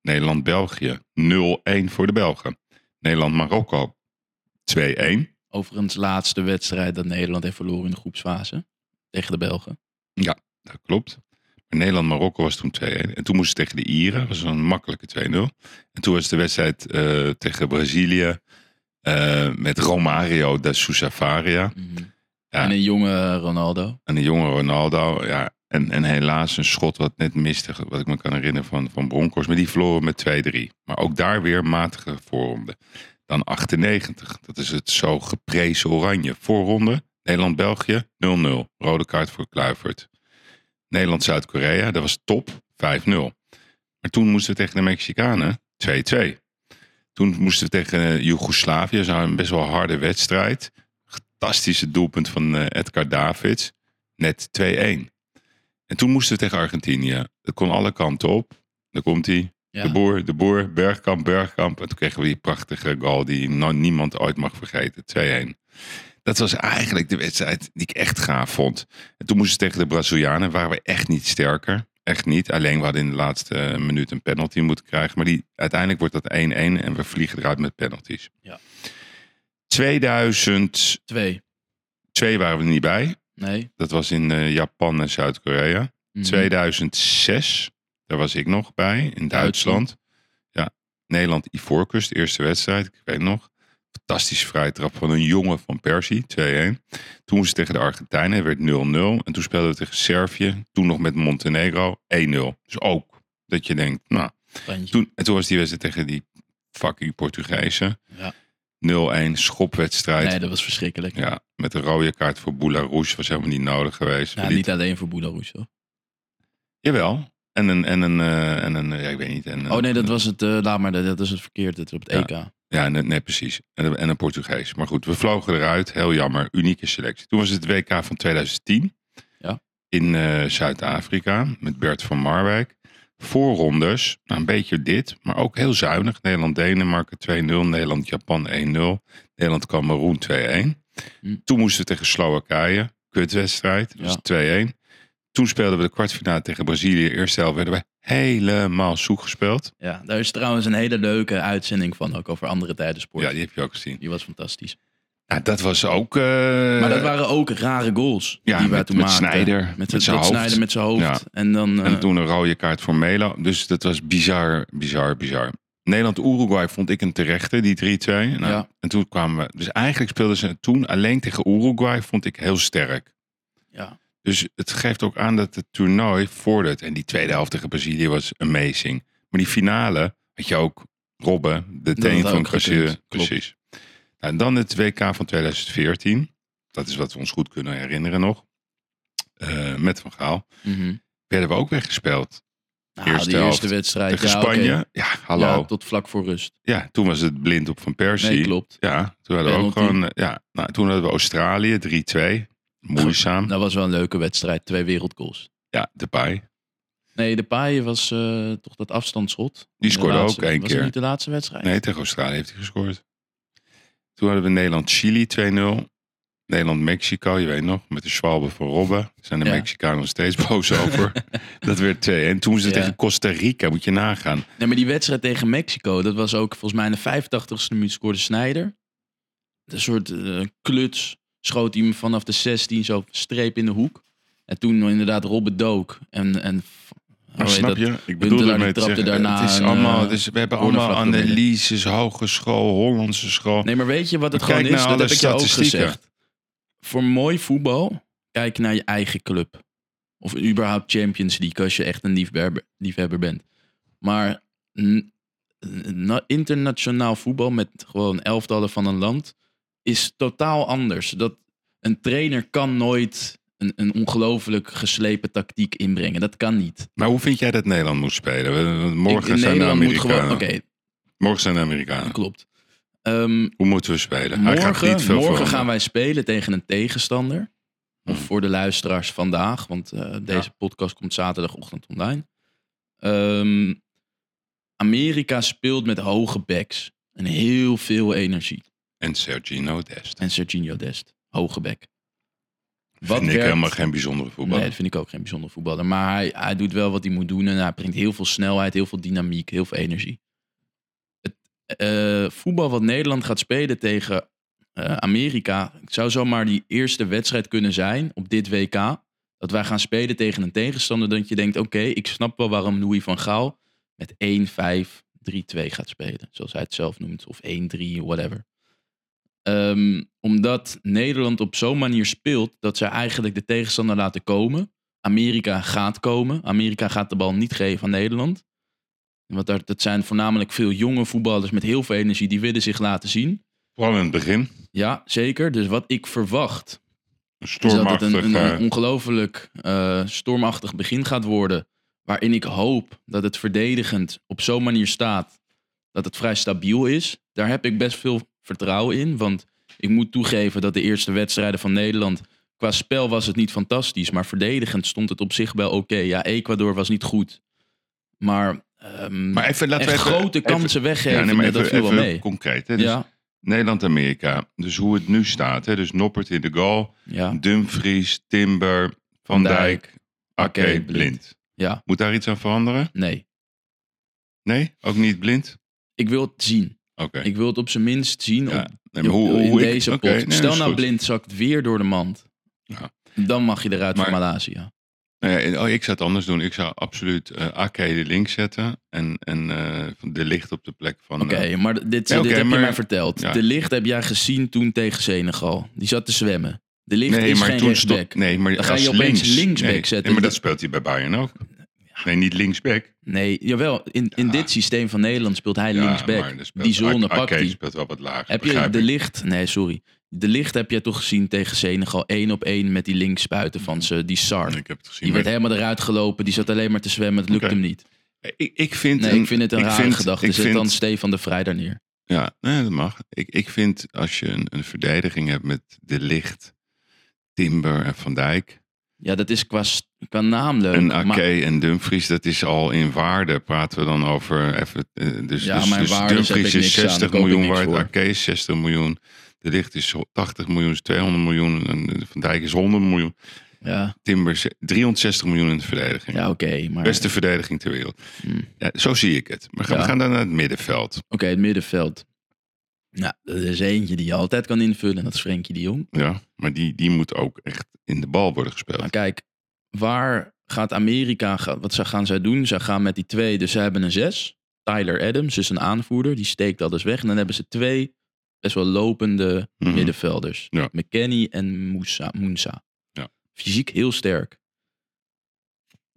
Speaker 1: Nederland-België 0-1 voor de Belgen. Nederland-Marokko 2-1.
Speaker 2: Overigens laatste wedstrijd dat Nederland heeft verloren in de groepsfase. Tegen de Belgen.
Speaker 1: Dat klopt. Maar Nederland-Marokko was toen 2-1. En toen moesten ze tegen de Ieren. Dat was een makkelijke 2-0. En toen was de wedstrijd eh, tegen Brazilië. eh, met Romario da Sousa Faria.
Speaker 2: Mhm.
Speaker 1: Ja.
Speaker 2: En een jonge Ronaldo.
Speaker 1: En de jonge Ronaldo. Ja, en, en helaas een schot wat net miste. Wat ik me kan herinneren van, van Broncos. Maar die verloren met 2-3. Maar ook daar weer matige voorronde. Dan 98. Dat is het zo geprezen oranje. Voorronde. Nederland-België 0-0. Rode kaart voor Kluivert. Nederland-Zuid-Korea. Dat was top. 5-0. Maar toen moesten we tegen de Mexicanen 2-2. Toen moesten we tegen eh, Joegoslavië. Dat was nou een best wel harde wedstrijd. Fantastische doelpunt van eh, Edgar Davids. Net 2-1. En toen moesten we tegen Argentinië. Dat kon alle kanten op. Daar komt hij.
Speaker 2: Ja.
Speaker 1: De boer, de boer, Bergkamp, Bergkamp. En toen kregen we die prachtige goal die niemand ooit mag vergeten. 2-1. Dat was eigenlijk de wedstrijd die ik echt gaaf vond. En toen moesten we tegen de Brazilianen. Waren we echt niet sterker. Echt niet. Alleen we hadden in de laatste eh, minuut een penalty moeten krijgen. Maar die, uiteindelijk wordt dat 1-1 en we vliegen eruit met penalties.
Speaker 2: Ja.
Speaker 1: 2002
Speaker 2: Twee.
Speaker 1: waren we er niet bij.
Speaker 2: Nee.
Speaker 1: Dat was in eh, Japan en Zuid-Korea.
Speaker 2: Mhm.
Speaker 1: 2006, daar was ik nog bij, in Duitsland. Ja, Nederland-Ivoorkust, eerste wedstrijd, ik weet nog. Fantastische vrije trap van een jongen van Persie, 2-1. Toen ze tegen de Argentijnen, werd 0-0. En toen speelden we tegen Servië, toen nog met Montenegro, 1-0. Dus ook dat je denkt, nou, toen, en toen was die wedstrijd tegen die fucking Portugezen.
Speaker 2: Ja.
Speaker 1: 0-1, schopwedstrijd.
Speaker 2: Nee, dat was verschrikkelijk. Ja,
Speaker 1: Ja, met een rode kaart voor Boularouche was helemaal niet nodig geweest. We
Speaker 2: niet alleen voor Boularoes, hoor.
Speaker 1: Jawel. En een, en een, eh, en een, ja, ik weet niet. En,
Speaker 2: Oh nee, dat was het, eh, laat maar, dat, dat is het verkeerd, het op het
Speaker 1: Ja.
Speaker 2: EK.
Speaker 1: Ja, nee, nee, precies. En, een- en een Portugees. Maar goed, we vlogen eruit. Heel jammer. Unieke selectie. Toen was het WK van 2010.
Speaker 2: Ja.
Speaker 1: In eh, Zuid-Afrika. Met Bert van Marwijk. Voorrondes. Nou, een beetje dit. Maar ook heel zuinig. Nederland-Denemarken 2-0. Nederland-Japan 1-0. Nederland-Cameroen 2-1.
Speaker 2: Hm.
Speaker 1: Toen moesten we tegen Slowakije. Kutwedstrijd. Was 2-1. Toen speelden we de kwartfinale tegen Brazilië. Eerste helft werden we helemaal zoek gespeeld.
Speaker 2: Ja, daar is trouwens een hele leuke uitzending van, ook over andere tijden sport.
Speaker 1: Ja, die heb je ook gezien.
Speaker 2: Die was fantastisch.
Speaker 1: Nou, dat was ook... eh,
Speaker 2: Maar dat waren ook rare goals
Speaker 1: ja,
Speaker 2: die wij
Speaker 1: met-
Speaker 2: toen
Speaker 1: met
Speaker 2: maakten.
Speaker 1: Sneijder,
Speaker 2: Met,
Speaker 1: met
Speaker 2: met
Speaker 1: zijn hoofd.
Speaker 2: Snijder met zijn hoofd.
Speaker 1: Ja.
Speaker 2: En dan...
Speaker 1: En
Speaker 2: eh,
Speaker 1: toen een rode kaart voor Melo. Dus dat was bizar, bizar, bizar. Nederland-Uruguay vond ik een terechte, die 3-2. Nou,
Speaker 2: Ja.
Speaker 1: En toen kwamen we... Dus eigenlijk speelden ze toen alleen tegen Uruguay, vond ik heel sterk.
Speaker 2: ja.
Speaker 1: Dus het geeft ook aan dat het toernooi vordert. En die tweede helft tegen Brazilië was amazing. Maar die finale had je ook Robben, de teen van Brazilië. Precies. Nou, en dan het WK van 2014. Dat is wat we ons goed kunnen herinneren nog. Eh, met Van Gaal.
Speaker 2: Mhm.
Speaker 1: Werden we ook weggespeeld.
Speaker 2: Nou,
Speaker 1: Eerste
Speaker 2: die eerste
Speaker 1: helft
Speaker 2: wedstrijd.
Speaker 1: Tegen
Speaker 2: ja.
Speaker 1: Spanje. Ja, hallo.
Speaker 2: Ja,
Speaker 1: Ja,
Speaker 2: tot vlak voor rust.
Speaker 1: toen was het blind op Van Persie.
Speaker 2: Nee, klopt.
Speaker 1: Ja, toen hadden we ook gewoon... eh, Ja, nou, toen hadden we Australië, 3-2. Moeizaam.
Speaker 2: Dat was wel een leuke wedstrijd. Twee wereldgoals.
Speaker 1: Ja, Depay.
Speaker 2: Nee, de paai was eh, toch dat afstandsschot.
Speaker 1: Die
Speaker 2: De
Speaker 1: scoorde ook één
Speaker 2: was
Speaker 1: keer.
Speaker 2: het niet de laatste wedstrijd?
Speaker 1: Nee, tegen Australië heeft hij gescoord. Toen hadden we Nederland-Chili 2-0. Nederland-Mexico, je weet nog, met de Schwalbe van Robben. Zijn de
Speaker 2: Ja.
Speaker 1: Mexicanen nog steeds boos over. dat werd 2 En toen ze
Speaker 2: Ja.
Speaker 1: tegen Costa Rica, moet je nagaan.
Speaker 2: Nee, maar die wedstrijd tegen Mexico, dat was ook volgens mij in de 85ste minuut scoorde Snijder. Een soort eh, kluts schoot hij hem vanaf de 16 zo streep in de hoek. En toen inderdaad Robben dook. En, en
Speaker 1: Maar
Speaker 2: heet
Speaker 1: snap
Speaker 2: dat?
Speaker 1: je? Ik bedoel ermee te zeggen,
Speaker 2: daarna
Speaker 1: het is allemaal, dus we hebben allemaal analyses, hogeschool, Hollandse school.
Speaker 2: Nee, maar weet je wat het
Speaker 1: Maar
Speaker 2: gewoon is? Dat heb ik je ook gezegd. Voor mooi voetbal, kijk naar je eigen club. Of überhaupt Champions League, als je echt een liefhebber, liefhebber bent. Maar internationaal voetbal met gewoon elftallen van een land is totaal anders. Dat een trainer kan nooit een, een ongelooflijk geslepen tactiek inbrengen. Dat kan niet.
Speaker 1: Maar hoe vind jij dat Nederland moet spelen? Morgen zijn de
Speaker 2: Nederland
Speaker 1: Amerikanen.
Speaker 2: gewoon. Oké,
Speaker 1: Morgen zijn de Amerikanen.
Speaker 2: klopt. Ehm,
Speaker 1: Hoe moeten we spelen? Hij gaat
Speaker 2: Morgen,
Speaker 1: niet veel
Speaker 2: morgen gaan wij spelen tegen een tegenstander. Of
Speaker 1: Hmm.
Speaker 2: voor de luisteraars vandaag, want eh, deze podcast komt zaterdagochtend online. Ehm, Amerika speelt met hoge backs en heel veel energie.
Speaker 1: En Sergino Dest.
Speaker 2: En Serginho Dest, hoge back.
Speaker 1: Vind ik
Speaker 2: werkt-
Speaker 1: helemaal geen bijzondere voetbal.
Speaker 2: Nee, dat vind ik ook geen bijzonder voetballer. Maar hij, hij doet wel wat hij moet doen. En hij brengt heel veel snelheid, heel veel dynamiek, heel veel energie. Het eh, voetbal wat Nederland gaat spelen tegen eh, Amerika... zou zomaar die eerste wedstrijd kunnen zijn op dit WK. Dat wij gaan spelen tegen een tegenstander. Dat je denkt, oké, ik snap wel waarom Louis van Gaal... met 1-5-3-2 gaat spelen. Zoals hij het zelf noemt. Of 1-3, whatever. Ehm, omdat Nederland op zo'n manier speelt dat ze eigenlijk de tegenstander laten komen. Amerika gaat komen. Amerika gaat de bal niet geven aan Nederland. Want daar, dat zijn voornamelijk veel jonge voetballers met heel veel energie. Die willen zich laten zien.
Speaker 1: Vooral in het begin.
Speaker 2: Ja, zeker. Dus wat ik verwacht
Speaker 1: Een
Speaker 2: is dat het een, een,
Speaker 1: eh,
Speaker 2: een ongelooflijk eh, stormachtig begin gaat worden. Waarin ik hoop dat het verdedigend op zo'n manier staat dat het vrij stabiel is. Daar heb ik best veel vertrouwen in. Want ik moet toegeven dat de eerste wedstrijden van Nederland. Qua spel was het niet fantastisch. Maar verdedigend stond het op zich wel oké. Ja, Ecuador was niet goed. Maar, ehm
Speaker 1: maar even, laten we even,
Speaker 2: grote
Speaker 1: even-
Speaker 2: kansen weggeven.
Speaker 1: Ja, nee, maar
Speaker 2: dat
Speaker 1: even,
Speaker 2: viel wel mee.
Speaker 1: concreet. Hè? Dus
Speaker 2: Ja,
Speaker 1: Nederland-Amerika. Dus hoe het nu staat. Hè? Dus Noppert in de goal.
Speaker 2: ja,
Speaker 1: Dumfries, Timber, Van, Dijk, Ake, Blind.
Speaker 2: Blind. ja,
Speaker 1: Moet daar iets aan veranderen?
Speaker 2: nee.
Speaker 1: Nee? Ook niet Blind?
Speaker 2: Ik wil het zien. Ik wil het op zijn minst zien
Speaker 1: Ja.
Speaker 2: op,
Speaker 1: Nee, maar hoe,
Speaker 2: in
Speaker 1: hoe
Speaker 2: deze pot.
Speaker 1: nee,
Speaker 2: Stel nou blind zakt weer door de mand.
Speaker 1: Ja.
Speaker 2: Dan mag je eruit
Speaker 1: Maar-
Speaker 2: van Malaysia.
Speaker 1: Nee, oh, ik zou het anders doen. Ik zou absoluut Ake de link zetten. En, en eh, de licht op de plek van...
Speaker 2: Oké,
Speaker 1: eh,
Speaker 2: maar dit,
Speaker 1: Ja,
Speaker 2: heb
Speaker 1: maar-
Speaker 2: je mij verteld.
Speaker 1: ja.
Speaker 2: De licht heb jij gezien toen tegen Senegal. Die zat te zwemmen. De licht
Speaker 1: nee,
Speaker 2: is
Speaker 1: maar
Speaker 2: geen
Speaker 1: toen. Nee, maar
Speaker 2: Dan ga je opeens
Speaker 1: links,
Speaker 2: linksback zetten.
Speaker 1: Maar dat speelt hij bij Bayern ook. Nee, niet linksback.
Speaker 2: Nee, jawel. In, in
Speaker 1: Ja.
Speaker 2: dit systeem van Nederland speelt hij
Speaker 1: Ja,
Speaker 2: linksback. Die zone pakt hij.
Speaker 1: speelt wel wat lager.
Speaker 2: Heb je de licht... Nee, sorry. De licht heb je toch gezien tegen Senegal. één op één met die linksbuiten van ze. Die Sar.
Speaker 1: Ik heb het gezien.
Speaker 2: Die werd helemaal eruit gelopen. Die zat alleen maar te zwemmen. Het lukte hem niet.
Speaker 1: ik, ik vind...
Speaker 2: Nee,
Speaker 1: een-
Speaker 2: ik vind het een rare
Speaker 1: vind-
Speaker 2: gedachte.
Speaker 1: Ik
Speaker 2: Zet
Speaker 1: vind,
Speaker 2: dan Stefan de Vrij daar neer.
Speaker 1: Ja, nee, dat mag. Ik, ik vind als je een, een verdediging hebt met De Licht, Timber en Van Dijk...
Speaker 2: Ja, dat is qua, qua naam leuk.
Speaker 1: En Ake en Dumfries, dat is al in waarde. Praten we dan over even. eh, Dus,
Speaker 2: Ja,
Speaker 1: dus, dus Dumfries is
Speaker 2: niks aan,
Speaker 1: 60
Speaker 2: daar koop ik
Speaker 1: miljoen waard. Ake is 60 miljoen. De Licht is 80 miljoen, is 200 miljoen. En Van Dijk is 100 miljoen.
Speaker 2: Ja,
Speaker 1: Timber is 360 miljoen in de verdediging.
Speaker 2: ja oké. maar
Speaker 1: Beste verdediging ter wereld.
Speaker 2: Hmm.
Speaker 1: Ja, zo zie ik het. Maar gaan, we gaan dan naar het middenveld.
Speaker 2: Oké, het middenveld. Nou, er is eentje die je altijd kan invullen. En dat is Frenkie de Jong.
Speaker 1: Ja, maar die, die moet ook echt in de bal worden gespeeld.
Speaker 2: Maar kijk, waar gaat Amerika... Wat gaan zij doen? Ze gaan met die twee... Dus ze hebben een zes. Tyler Adams is een aanvoerder. Die steekt alles weg. En dan hebben ze twee best wel lopende
Speaker 1: Mhm.
Speaker 2: middenvelders.
Speaker 1: Ja.
Speaker 2: McKenny en Moussa. Moensa.
Speaker 1: Ja.
Speaker 2: Fysiek heel sterk.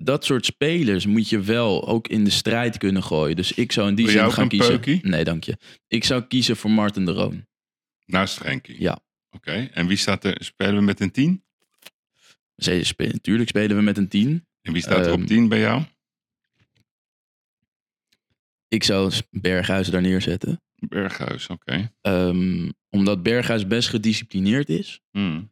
Speaker 2: Dat soort spelers moet je wel ook in de strijd kunnen gooien. Dus ik zou in die zin gaan kiezen.
Speaker 1: peukie?
Speaker 2: Nee, dank je. Ik zou kiezen voor Martin de Roon.
Speaker 1: Naast Frenkie.
Speaker 2: Ja.
Speaker 1: Oké, en wie staat er? Spelen we met een 10?
Speaker 2: Ze spelen, natuurlijk spelen we met een 10.
Speaker 1: En wie staat er
Speaker 2: Ehm,
Speaker 1: op 10 bij jou?
Speaker 2: Ik zou Berghuis daar neerzetten.
Speaker 1: Berghuis, oké.
Speaker 2: Ehm, omdat Berghuis best gedisciplineerd is.
Speaker 1: Hmm.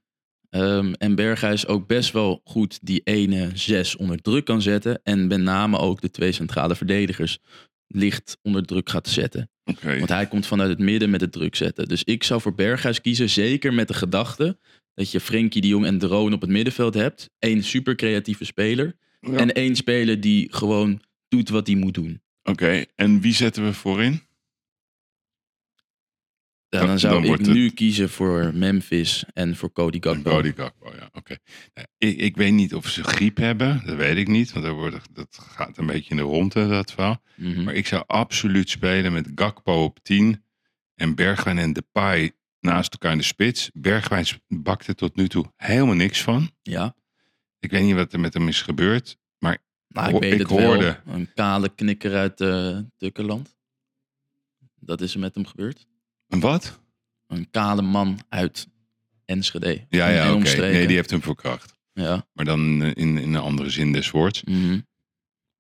Speaker 2: Ehm, en Berghuis ook best wel goed die ene zes onder druk kan zetten. En met name ook de twee centrale verdedigers licht onder druk gaat zetten.
Speaker 1: Oké.
Speaker 2: Want hij komt vanuit het midden met het druk zetten. Dus ik zou voor Berghuis kiezen. Zeker met de gedachte dat je Frenkie de Jong en Drone op het middenveld hebt. Eén super creatieve speler.
Speaker 1: Ja.
Speaker 2: En één speler die gewoon doet wat hij moet doen.
Speaker 1: Oké, en wie zetten we voorin?
Speaker 2: Ja,
Speaker 1: Dan-
Speaker 2: zou
Speaker 1: dan
Speaker 2: ik
Speaker 1: het-
Speaker 2: nu kiezen voor Memphis en voor Cody Gakpo.
Speaker 1: Cody Gakpo, ja. Oké. Nou, Ik, ik weet niet of ze griep hebben. Dat weet ik niet. Want dat, wordt, dat gaat een beetje in de ronde, dat verhaal.
Speaker 2: Mhm.
Speaker 1: Maar ik zou absoluut spelen met Gakpo op 10. En Bergwijn en Depay naast elkaar in de spits. Bergwijn bakte tot nu toe helemaal niks van.
Speaker 2: Ja,
Speaker 1: Ik weet niet wat er met hem is gebeurd.
Speaker 2: nou, ik
Speaker 1: Hoor-
Speaker 2: weet
Speaker 1: ik
Speaker 2: het
Speaker 1: hoorde-
Speaker 2: wel. Een kale knikker uit uh. Dat is er met hem gebeurd.
Speaker 1: En wat?
Speaker 2: Een kale man uit Enschede.
Speaker 1: Ja, ja,
Speaker 2: en
Speaker 1: oké. Nee, die heeft hem verkracht.
Speaker 2: Ja.
Speaker 1: Maar dan in, in een andere zin des woords.
Speaker 2: mhm.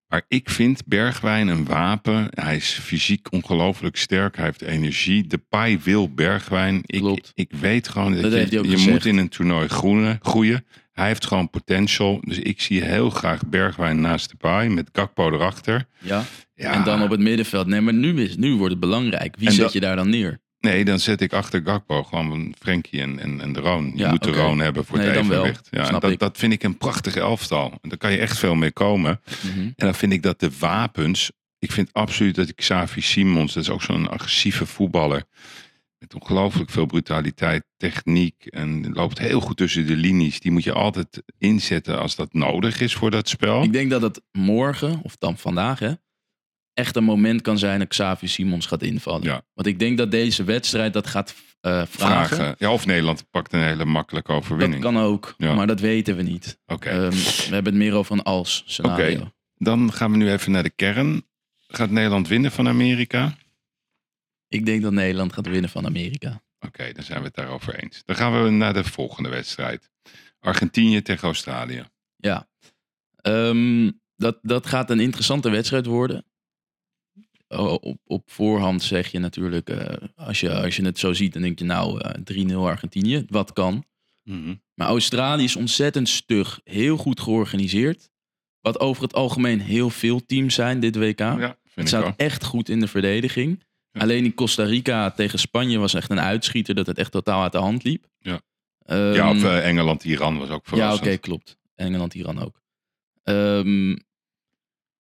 Speaker 1: Maar ik vind Bergwijn een wapen. Hij is fysiek ongelooflijk sterk. Hij heeft energie. De paai wil Bergwijn. Ik,
Speaker 2: Klopt.
Speaker 1: ik weet gewoon dat,
Speaker 2: Dat
Speaker 1: je, je
Speaker 2: gezegd.
Speaker 1: moet in een toernooi groeien, groeien. Hij heeft gewoon potential. Dus ik zie heel graag Bergwijn naast de paai met Gakpo erachter.
Speaker 2: ja.
Speaker 1: Ja,
Speaker 2: En dan op het middenveld. Nee, maar nu, is, nu wordt het belangrijk. Wie
Speaker 1: En
Speaker 2: zet
Speaker 1: dat-
Speaker 2: je daar dan neer?
Speaker 1: Nee, dan zet ik achter Gakpo gewoon Frenkie en, en, en de Roon. Je
Speaker 2: Ja,
Speaker 1: moet de. Roon hebben voor
Speaker 2: Nee,
Speaker 1: het evenwicht. Ja, dat,
Speaker 2: ik.
Speaker 1: dat vind ik een prachtige elftal. Daar kan je echt veel mee komen.
Speaker 2: Mhm.
Speaker 1: En dan vind ik dat de wapens. Ik vind absoluut dat Xavi Simons, dat is ook zo'n agressieve voetballer. Met ongelooflijk veel brutaliteit, techniek. En loopt heel goed tussen de linies. Die moet je altijd inzetten als dat nodig is voor dat spel.
Speaker 2: Ik denk dat het morgen, of dan vandaag, hè, echt een moment kan zijn dat Xavi Simons gaat invallen.
Speaker 1: Ja.
Speaker 2: Want ik denk dat deze wedstrijd dat gaat eh, vragen.
Speaker 1: Vragen. Ja, of Nederland pakt een hele makkelijke
Speaker 2: Dat
Speaker 1: overwinning.
Speaker 2: kan ook,
Speaker 1: Ja.
Speaker 2: maar dat weten we niet.
Speaker 1: Oké.
Speaker 2: Ehm, we hebben het meer over een als scenario.
Speaker 1: Oké. Dan gaan we nu even naar de kern. Gaat Nederland winnen van Amerika?
Speaker 2: Ik denk dat Nederland gaat winnen van Amerika.
Speaker 1: Oké, dan zijn we het daarover eens. Dan gaan we naar de volgende wedstrijd. Argentinië tegen Australië.
Speaker 2: Ja. Ehm, dat, dat gaat een interessante wedstrijd worden. Op, op voorhand zeg je natuurlijk, eh, als, je, als je het zo ziet, dan denk je nou eh 3-0 Argentinië. Wat kan? Maar Australië is ontzettend stug. Heel goed georganiseerd. Wat over het algemeen heel veel teams zijn dit WK.
Speaker 1: Ja,
Speaker 2: het staat echt goed in de verdediging.
Speaker 1: Ja.
Speaker 2: Alleen in Costa Rica tegen Spanje was echt een uitschieter dat het echt totaal uit de hand liep.
Speaker 1: Ja.
Speaker 2: Ehm,
Speaker 1: Ja, of eh, Engeland-Iran was ook
Speaker 2: ja,
Speaker 1: verrassend.
Speaker 2: oké, klopt. Engeland, Iran ook. Ehm,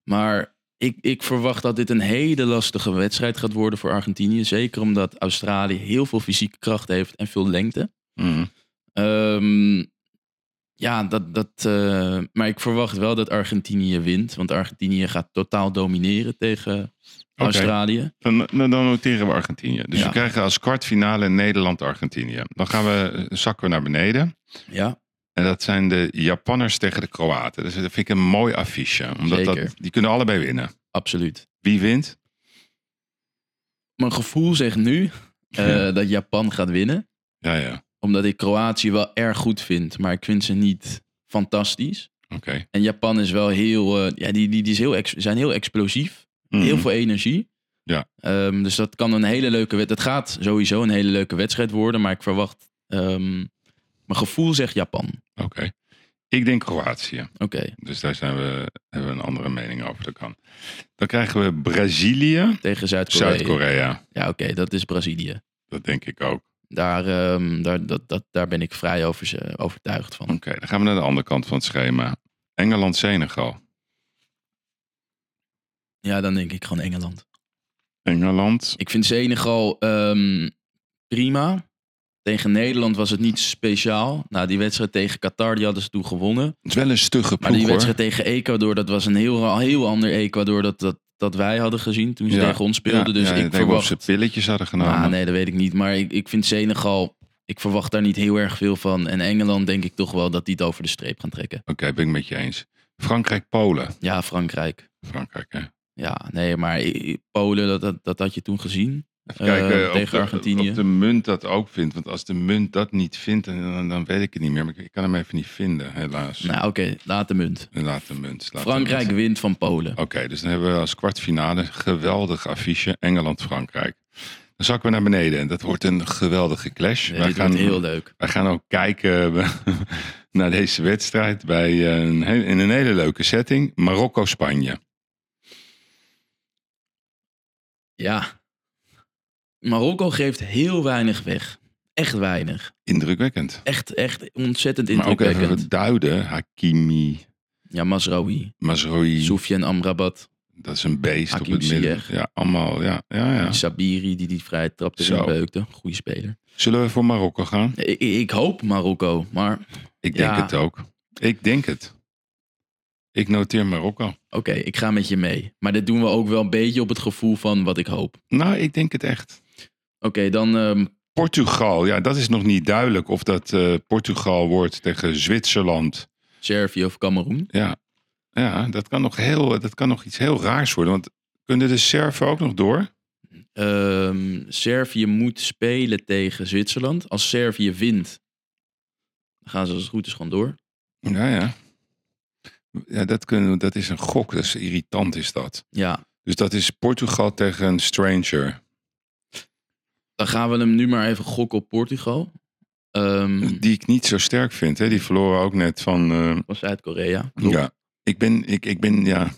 Speaker 2: maar ik, ik verwacht dat dit een hele lastige wedstrijd gaat worden voor Argentinië. Zeker omdat Australië heel veel fysieke kracht heeft en veel lengte.
Speaker 1: Mhm.
Speaker 2: Ehm, Ja, dat, dat, eh, maar ik verwacht wel dat Argentinië wint. Want Argentinië gaat totaal domineren tegen Australië.
Speaker 1: Dan, dan, dan noteren we Argentinië. Dus
Speaker 2: Ja.
Speaker 1: we krijgen als kwartfinale Nederland-Argentinië. Dan gaan we, zakken we naar beneden.
Speaker 2: Ja,
Speaker 1: En dat zijn de Japanners tegen de Kroaten. Dus dat vind ik een mooi affiche. Omdat dat,
Speaker 2: Zeker.
Speaker 1: die kunnen allebei winnen.
Speaker 2: absoluut.
Speaker 1: Wie wint?
Speaker 2: Mijn gevoel zegt nu eh, dat Japan gaat winnen.
Speaker 1: Ja, ja.
Speaker 2: Omdat ik Kroatië wel erg goed vind. Maar ik vind ze niet fantastisch.
Speaker 1: Oké.
Speaker 2: En Japan is wel heel... eh, ja, die, die, die is heel zijn heel explosief. Heel
Speaker 1: Mhm.
Speaker 2: veel energie.
Speaker 1: Ja.
Speaker 2: Ehm, dus dat kan een hele leuke wedstrijd. Het gaat sowieso een hele leuke wedstrijd worden. Maar ik verwacht... ehm, mijn gevoel zegt Japan.
Speaker 1: Oké. Ik denk Kroatië.
Speaker 2: Oké.
Speaker 1: Dus daar zijn we, hebben we een andere mening over. Dat kan. Dan krijgen we Brazilië,
Speaker 2: Tegen Zuid-Korea.
Speaker 1: Zuid-Korea.
Speaker 2: Ja, oké. dat is Brazilië.
Speaker 1: Dat denk ik ook.
Speaker 2: Daar, ehm, daar, dat, dat, daar ben ik vrij over, overtuigd van.
Speaker 1: Oké, dan gaan we naar de andere kant van het schema. Engeland-Senegal.
Speaker 2: Ja, dan denk ik gewoon Engeland.
Speaker 1: Engeland.
Speaker 2: Ik vind Senegal ehm, prima. Tegen Nederland was het niet speciaal. Nou, die wedstrijd tegen Qatar, die hadden ze toen gewonnen.
Speaker 1: Het is wel een stugge
Speaker 2: Maar
Speaker 1: ploeg
Speaker 2: die
Speaker 1: hoor.
Speaker 2: wedstrijd tegen Ecuador, dat was een heel, heel ander Ecuador dat, dat, dat wij hadden gezien toen ze
Speaker 1: Ja.
Speaker 2: tegen ons speelden.
Speaker 1: Ja,
Speaker 2: dus
Speaker 1: ja,
Speaker 2: ik
Speaker 1: of
Speaker 2: verwacht...
Speaker 1: ze pilletjes hadden genomen.
Speaker 2: Nou, nee, dat weet ik niet. Maar ik, ik vind Senegal, ik verwacht daar niet heel erg veel van. En Engeland denk ik toch wel dat die het over de streep gaan trekken.
Speaker 1: Oké, ben ik met je eens. Frankrijk-Polen.
Speaker 2: Ja, Frankrijk.
Speaker 1: Frankrijk, hè?
Speaker 2: Ja, nee, maar Polen, dat, dat, dat had je toen gezien.
Speaker 1: Kijken of
Speaker 2: tegen
Speaker 1: de-
Speaker 2: Argentinië.
Speaker 1: Of de munt dat ook vindt. Want als de munt dat niet vindt, dan, dan weet ik het niet meer. Maar ik, ik kan hem even niet vinden, helaas.
Speaker 2: Nou, oké, laat de munt.
Speaker 1: Laat de munt. laat de
Speaker 2: Frankrijk
Speaker 1: munt.
Speaker 2: wint van Polen.
Speaker 1: Oké, dus dan hebben we als kwartfinale geweldig affiche Engeland-Frankrijk. Dan zakken we naar beneden en dat wordt een geweldige clash.
Speaker 2: Ja,
Speaker 1: wij, gaan,
Speaker 2: wordt heel leuk.
Speaker 1: wij gaan ook kijken naar deze wedstrijd bij een, in een hele leuke setting. Marokko-Spanje.
Speaker 2: Ja. Marokko geeft heel weinig weg. Echt weinig.
Speaker 1: Indrukwekkend.
Speaker 2: Echt, echt ontzettend
Speaker 1: Maar ook
Speaker 2: indrukwekkend.
Speaker 1: even duiden. Hakimi,
Speaker 2: Ja, Masraoui,
Speaker 1: Mazraoui,
Speaker 2: Soufiane Amrabat,
Speaker 1: dat is een beest
Speaker 2: Hakim
Speaker 1: op het midden. Ja, allemaal. Ja, ja, ja.
Speaker 2: Sabiri die die vrij trapte
Speaker 1: Zo.
Speaker 2: en beukte. Goeie speler.
Speaker 1: Zullen we voor Marokko gaan?
Speaker 2: Ik, ik hoop Marokko, maar
Speaker 1: Ik denk
Speaker 2: Ja.
Speaker 1: het ook. Ik denk het. Ik noteer Marokko.
Speaker 2: oké, ik ga met je mee. Maar dit doen we ook wel een beetje op het gevoel van wat ik hoop.
Speaker 1: Nou, ik denk het echt.
Speaker 2: Oké, dan ehm,
Speaker 1: Portugal, ja, dat is nog niet duidelijk of dat eh, Portugal wordt tegen Zwitserland.
Speaker 2: Servië of Cameroen.
Speaker 1: Ja, ja dat, kan nog heel, dat kan nog iets heel raars worden. Want kunnen de Serven ook nog door?
Speaker 2: Ehm, Servië moet spelen tegen Zwitserland. Als Servië wint, dan gaan ze als het goed is gewoon door.
Speaker 1: Ja, ja. Ja, dat, kunnen, dat is een gok. Dat is irritant, is dat.
Speaker 2: Ja,
Speaker 1: Dus dat is Portugal tegen een stranger.
Speaker 2: Dan gaan we hem nu maar even gokken op Portugal. Ehm
Speaker 1: Die ik niet zo sterk vind. Hè? Die verloren ook net van... eh,
Speaker 2: van Zuid-Korea.
Speaker 1: Ja, ik ben, ik, ik ben, ja...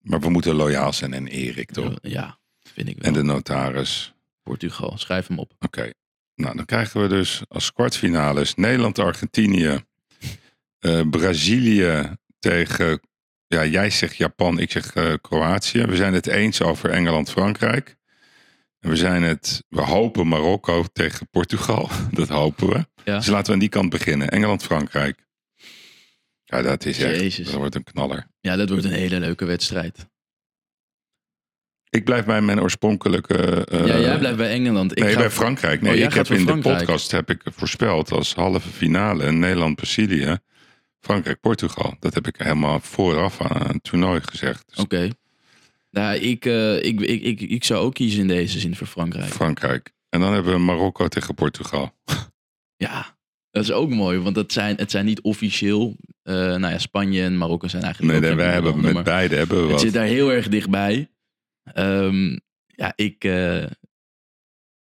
Speaker 1: Maar we moeten loyaal zijn en Erik, toch?
Speaker 2: Ja, vind ik wel.
Speaker 1: En de notaris.
Speaker 2: Portugal, schrijf hem op.
Speaker 1: Oké. Nou, dan krijgen we dus als kwartfinales Nederland-Argentinië. eh, Brazilië tegen... Ja, jij zegt Japan, ik zeg eh, Kroatië. We zijn het eens over Engeland-Frankrijk. En we zijn het... We hopen Marokko tegen Portugal. Dat hopen we.
Speaker 2: Ja.
Speaker 1: Dus laten we aan die kant beginnen. Engeland-Frankrijk. Ja, dat is echt...
Speaker 2: Jezus.
Speaker 1: Dat wordt een knaller.
Speaker 2: Ja, dat wordt een hele leuke wedstrijd.
Speaker 1: Ik blijf bij mijn oorspronkelijke... eh,
Speaker 2: ja, jij blijft bij Engeland. Ik
Speaker 1: nee,
Speaker 2: ga-
Speaker 1: bij Frankrijk. Nee,
Speaker 2: Oh,
Speaker 1: ik heb in de
Speaker 2: Frankrijk.
Speaker 1: podcast heb ik voorspeld als halve finale Nederland-Brazilië, Frankrijk-Portugal. Dat heb ik helemaal vooraf aan het toernooi gezegd. Dus
Speaker 2: Oké. Nou, ik, eh, ik, ik, ik, ik zou ook kiezen in deze zin voor Frankrijk.
Speaker 1: Frankrijk. En dan hebben we Marokko tegen Portugal.
Speaker 2: Ja, dat is ook mooi, want het zijn, het zijn niet officieel. eh nou ja, Spanje en Marokko zijn eigenlijk.
Speaker 1: Nee, nee, wij hebben met beide hebben we
Speaker 2: Het
Speaker 1: wat.
Speaker 2: zit daar heel erg dichtbij. Ehm, ja, ik, eh,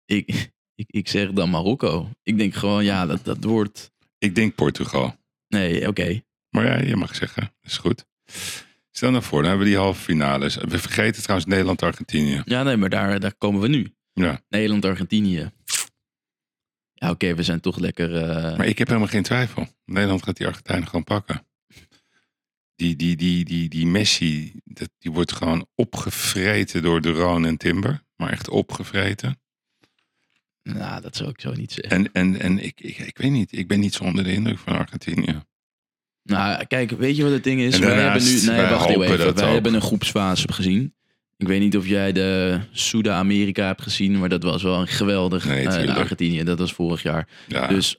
Speaker 2: ik, ik, ik zeg dan Marokko. Ik denk gewoon, ja, dat, dat wordt.
Speaker 1: Ik denk Portugal.
Speaker 2: Nee, oké.
Speaker 1: Maar ja, je mag zeggen. Is goed. Stel nou voor, dan hebben we die halve finales. We vergeten trouwens Nederland-Argentinië.
Speaker 2: Ja, nee, maar daar, daar komen we nu.
Speaker 1: Ja.
Speaker 2: Nederland, Argentinië. Ja, oké, we zijn toch lekker. eh,
Speaker 1: Maar ik heb helemaal geen twijfel. Nederland gaat die Argentijnen gewoon pakken. Die, die, die, die, die Messi, dat, die wordt gewoon opgevreten door de Roon en Timber. Maar echt opgevreten.
Speaker 2: Nou, dat zou ik zo niet zeggen.
Speaker 1: En, en, en ik, ik, ik weet niet, ik ben niet zo onder de indruk van Argentinië.
Speaker 2: Nou, kijk, weet je wat het ding is? Wij
Speaker 1: daarnaast,
Speaker 2: hebben nu, nee,
Speaker 1: wij
Speaker 2: wacht even. Wij
Speaker 1: ook.
Speaker 2: hebben een groepsfase gezien. Ik weet niet of jij de Suda-Amerika hebt gezien, maar dat was wel een geweldig.
Speaker 1: Nee,
Speaker 2: eh. Argentinië, dat was vorig jaar.
Speaker 1: Ja.
Speaker 2: Dus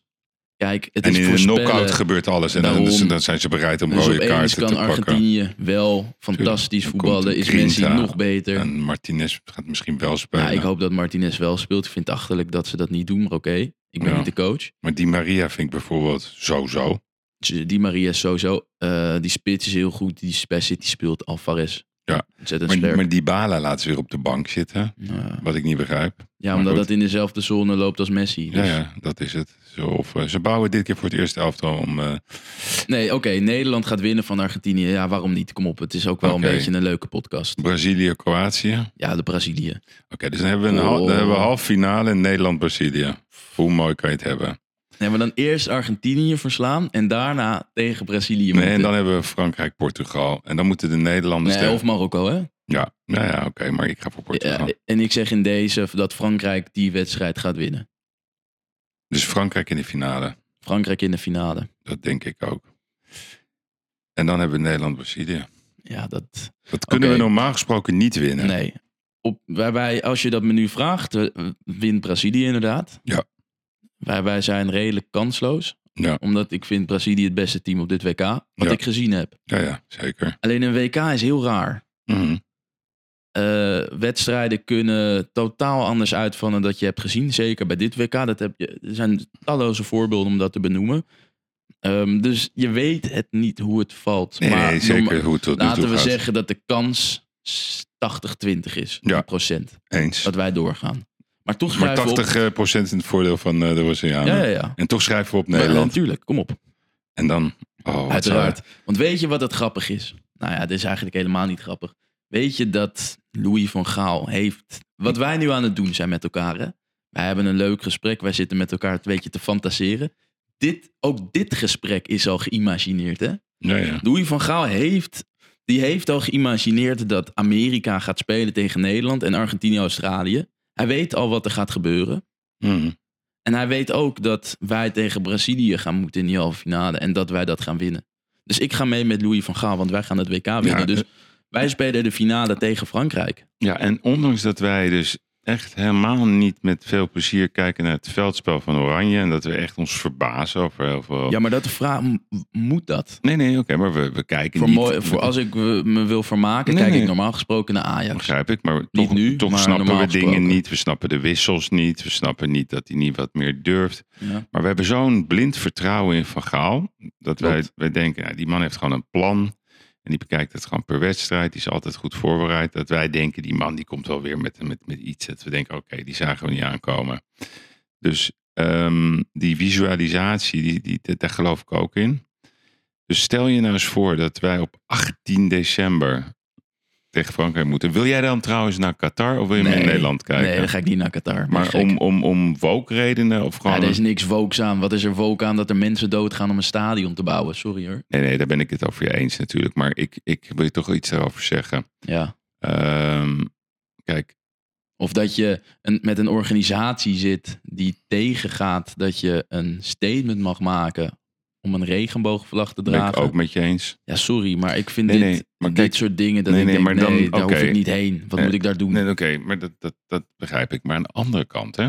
Speaker 2: kijk, het
Speaker 1: en
Speaker 2: is
Speaker 1: in een
Speaker 2: voorspellen.
Speaker 1: knockout gebeurt alles. En dan,
Speaker 2: Daarom.
Speaker 1: dan zijn ze bereid om
Speaker 2: Dus
Speaker 1: rode kaarten
Speaker 2: kan
Speaker 1: te pakken.
Speaker 2: Argentinië wel fantastisch voetballen. Is Messi nog beter?
Speaker 1: En Martinez gaat misschien wel spelen.
Speaker 2: Ja, ik hoop dat Martinez wel speelt. Ik vind het achterlijk dat ze dat niet doen, maar oké. Ik ben
Speaker 1: Ja.
Speaker 2: niet de coach.
Speaker 1: Maar die Maria vind ik bijvoorbeeld zo-zo.
Speaker 2: Dus Die Maria is sowieso. eh, die spits is heel goed. Die bij City speelt Alvarez.
Speaker 1: Ja. Maar,
Speaker 2: sterk.
Speaker 1: maar die Bala laat ze weer op de bank zitten.
Speaker 2: Ja.
Speaker 1: Wat ik niet begrijp.
Speaker 2: Ja,
Speaker 1: Maar
Speaker 2: omdat
Speaker 1: goed.
Speaker 2: dat in dezelfde zone loopt als Messi.
Speaker 1: Ja,
Speaker 2: Dus-
Speaker 1: ja, dat is het. Zo, of, eh, ze bouwen dit keer voor het eerste elftal om... eh,
Speaker 2: Nee, oké. Nederland gaat winnen van Argentinië. Ja, waarom niet? Kom op. Het is ook wel
Speaker 1: Oké.
Speaker 2: een beetje een leuke podcast.
Speaker 1: Brazilië, Kroatië. Oké,
Speaker 2: Ja, de Brazilië.
Speaker 1: dus dan hebben we een
Speaker 2: Oh.
Speaker 1: hebben we half finale in Nederland-Brazilië. Hoe mooi kan je het hebben?
Speaker 2: Nee, maar dan eerst Argentinië verslaan en daarna tegen Brazilië
Speaker 1: Nee, en dan hebben we Frankrijk, Portugal. En dan moeten de Nederlanders...
Speaker 2: Nee, of Marokko, hè?
Speaker 1: Ja, nou ja, oké, maar ik ga voor Portugal.
Speaker 2: Ja, en ik zeg in deze dat Frankrijk die wedstrijd gaat winnen.
Speaker 1: Dus Frankrijk in de finale.
Speaker 2: Frankrijk in de finale.
Speaker 1: Dat denk ik ook. En dan hebben we Nederland-Brazilië.
Speaker 2: Ja, dat...
Speaker 1: Dat kunnen we normaal gesproken niet winnen.
Speaker 2: Nee. Op, waarbij, als je dat me nu vraagt, eh, wint Brazilië inderdaad.
Speaker 1: Ja.
Speaker 2: Wij, wij zijn redelijk kansloos.
Speaker 1: Ja.
Speaker 2: Omdat ik vind Brazilië het beste team op dit WK. Wat
Speaker 1: Ja.
Speaker 2: ik gezien heb.
Speaker 1: Ja, ja, zeker.
Speaker 2: Alleen een WK is heel raar.
Speaker 1: Mhm.
Speaker 2: Eh, wedstrijden kunnen totaal anders uitvallen dan dat je hebt gezien. Zeker bij dit WK. Dat heb je, er zijn talloze voorbeelden om dat te benoemen. Ehm, dus je weet het niet hoe het valt.
Speaker 1: Nee,
Speaker 2: maar
Speaker 1: nee, zeker hoe het tot
Speaker 2: laten we
Speaker 1: gaat.
Speaker 2: zeggen dat de kans 80-20 is.
Speaker 1: Ja.
Speaker 2: Procent.
Speaker 1: Eens.
Speaker 2: Dat wij doorgaan. Maar toch
Speaker 1: Maar
Speaker 2: schrijven we
Speaker 1: 80 eh, procent in het voordeel van eh, de
Speaker 2: op... Ja, ja, ja.
Speaker 1: En toch schrijven we op
Speaker 2: Maar,
Speaker 1: Nederland.
Speaker 2: natuurlijk, kom op.
Speaker 1: En dan... Oh,
Speaker 2: Uiteraard. Want weet je wat het grappig is? Nou ja, dit is eigenlijk helemaal niet grappig. Weet je dat Louis van Gaal heeft... Wat wij nu aan het doen zijn met elkaar, hè? Wij hebben een leuk gesprek. Wij zitten met elkaar een beetje te fantaseren. Dit, ook dit gesprek is al geïmagineerd, hè?
Speaker 1: Ja, ja.
Speaker 2: Louis van Gaal heeft... Die heeft al geïmagineerd dat Amerika gaat spelen tegen Nederland en Argentinië-Australië. Hij weet al wat er gaat gebeuren.
Speaker 1: Mhm.
Speaker 2: En hij weet ook dat wij tegen Brazilië gaan moeten in die halve finale. En dat wij dat gaan winnen. Dus ik ga mee met Louis van Gaal, want wij gaan het WK winnen.
Speaker 1: Ja,
Speaker 2: dus
Speaker 1: eh,
Speaker 2: wij spelen de finale tegen Frankrijk.
Speaker 1: ja, en ondanks dat wij dus echt helemaal niet met veel plezier kijken naar het veldspel van Oranje. En dat we echt ons verbazen over heel veel...
Speaker 2: Ja, maar dat de vraag, moet dat?
Speaker 1: Nee, nee, oké, maar we, we kijken
Speaker 2: Voor
Speaker 1: niet...
Speaker 2: mooi, voor als ik eh, me wil vermaken,
Speaker 1: Nee,
Speaker 2: kijk
Speaker 1: nee.
Speaker 2: ik normaal gesproken naar Ajax.
Speaker 1: Begrijp ik, maar toch,
Speaker 2: nu,
Speaker 1: toch
Speaker 2: maar
Speaker 1: snappen we dingen niet. We snappen de wissels niet. We snappen niet dat hij niet wat meer durft.
Speaker 2: Ja.
Speaker 1: Maar we hebben zo'n blind vertrouwen in Van Gaal. Dat wij, wij denken, ja, die man heeft gewoon een plan. En die bekijkt het gewoon per wedstrijd. Die is altijd goed voorbereid. Dat wij denken, die man die komt wel weer met, met, met iets. Dat we denken, oké, die zagen we niet aankomen. Dus ehm, die visualisatie, die, die, daar- daar geloof ik ook in. Dus stel je nou eens voor dat wij op 18 december tegen Frankrijk moeten. Wil jij dan trouwens naar Qatar of wil je meer in Nederland kijken?
Speaker 2: Nee, dan ga ik niet naar Qatar.
Speaker 1: Maar om, om, om woke-redenen of gewoon...
Speaker 2: Ja, er is niks wokes aan. Wat is er woke aan dat er mensen doodgaan om een stadion te bouwen? Sorry hoor.
Speaker 1: Nee, nee, daar ben ik het over je eens natuurlijk. Maar ik, ik wil je toch iets daarover zeggen.
Speaker 2: Ja.
Speaker 1: Ehm, kijk,
Speaker 2: Of dat je een, met een organisatie zit die tegengaat dat je een statement mag maken om een regenboogvlag te
Speaker 1: ben ik
Speaker 2: dragen.
Speaker 1: ook met je eens.
Speaker 2: Ja, sorry, maar ik vind
Speaker 1: Nee,
Speaker 2: dit,
Speaker 1: nee, maar
Speaker 2: dit
Speaker 1: kijk-
Speaker 2: soort dingen dat
Speaker 1: Nee,
Speaker 2: ik denk,
Speaker 1: maar dan-
Speaker 2: nee, daar hoef ik niet heen. Wat moet ik daar doen?
Speaker 1: Nee, oké, maar dat, dat, dat begrijp ik. Maar aan de andere kant, hè.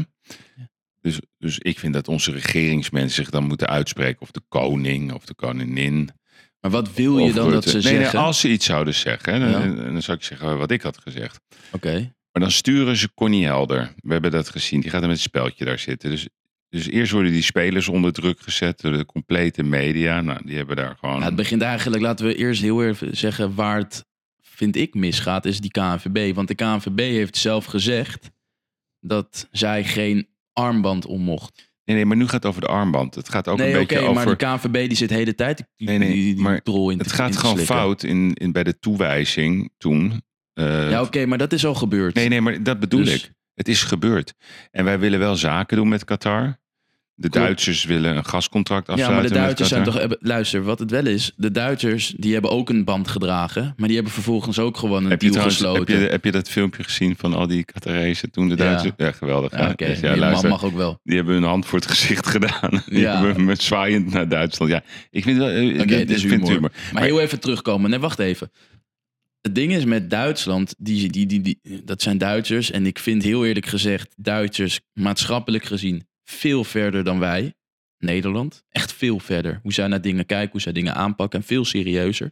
Speaker 1: Dus, dus ik vind dat onze regeringsmensen zich dan moeten uitspreken. Of de koning of de koningin.
Speaker 2: Maar wat wil je dan dat ze
Speaker 1: nee,
Speaker 2: zeggen?
Speaker 1: Nee, als ze iets zouden zeggen, dan,
Speaker 2: Ja.
Speaker 1: dan zou ik zeggen wat ik had gezegd.
Speaker 2: Oké,
Speaker 1: Maar dan sturen ze Connie Helder. We hebben dat gezien. Die gaat er met een speltje daar zitten. Dus, dus eerst worden die spelers onder druk gezet door de complete media. Nou, die hebben daar gewoon...
Speaker 2: Ja, het begint eigenlijk, laten we eerst heel even zeggen waar het, vind ik, misgaat, is die KNVB. Want de KNVB heeft zelf gezegd dat zij geen armband om mocht.
Speaker 1: Nee, nee, maar nu gaat het over de armband. Het gaat ook
Speaker 2: nee,
Speaker 1: een beetje over...
Speaker 2: maar de KNVB die zit de hele tijd die,
Speaker 1: Nee, nee,
Speaker 2: die, die
Speaker 1: maar
Speaker 2: in te
Speaker 1: Het gaat gewoon
Speaker 2: slikken.
Speaker 1: fout in, in, bij de toewijzing toen. Eh,
Speaker 2: Ja, oké, maar dat is al gebeurd.
Speaker 1: Nee, nee, maar dat bedoel
Speaker 2: Dus-
Speaker 1: ik. Het is gebeurd. En wij willen wel zaken doen met Qatar. De Duitsers willen een gascontract
Speaker 2: Ja,
Speaker 1: afsluiten.
Speaker 2: maar de Duitsers zijn toch... Luister, wat het wel is. De Duitsers, die hebben ook een band gedragen. Maar die hebben vervolgens ook gewoon een
Speaker 1: Heb je,
Speaker 2: deal
Speaker 1: trouwens, heb,
Speaker 2: gesloten.
Speaker 1: je, heb je dat filmpje gezien van al die Qatarezen toen de
Speaker 2: Ja.
Speaker 1: Duitsers... Ja, geweldig.
Speaker 2: ja, oké.
Speaker 1: Dus ja, luister,
Speaker 2: mag, ook wel.
Speaker 1: die hebben hun hand voor het gezicht gedaan. Die
Speaker 2: Ja.
Speaker 1: hebben met zwaaiend naar Duitsland. Ja, ik vind wel... eh,
Speaker 2: Oké,
Speaker 1: dit-
Speaker 2: het is humor. Maar heel even terugkomen. Nee, wacht even. Het ding is met Duitsland, die, die, die, die, dat zijn Duitsers. En ik vind heel eerlijk gezegd, Duitsers maatschappelijk gezien veel verder dan wij. Nederland. Echt veel verder. Hoe zij naar dingen kijken, hoe zij dingen aanpakken. En veel serieuzer.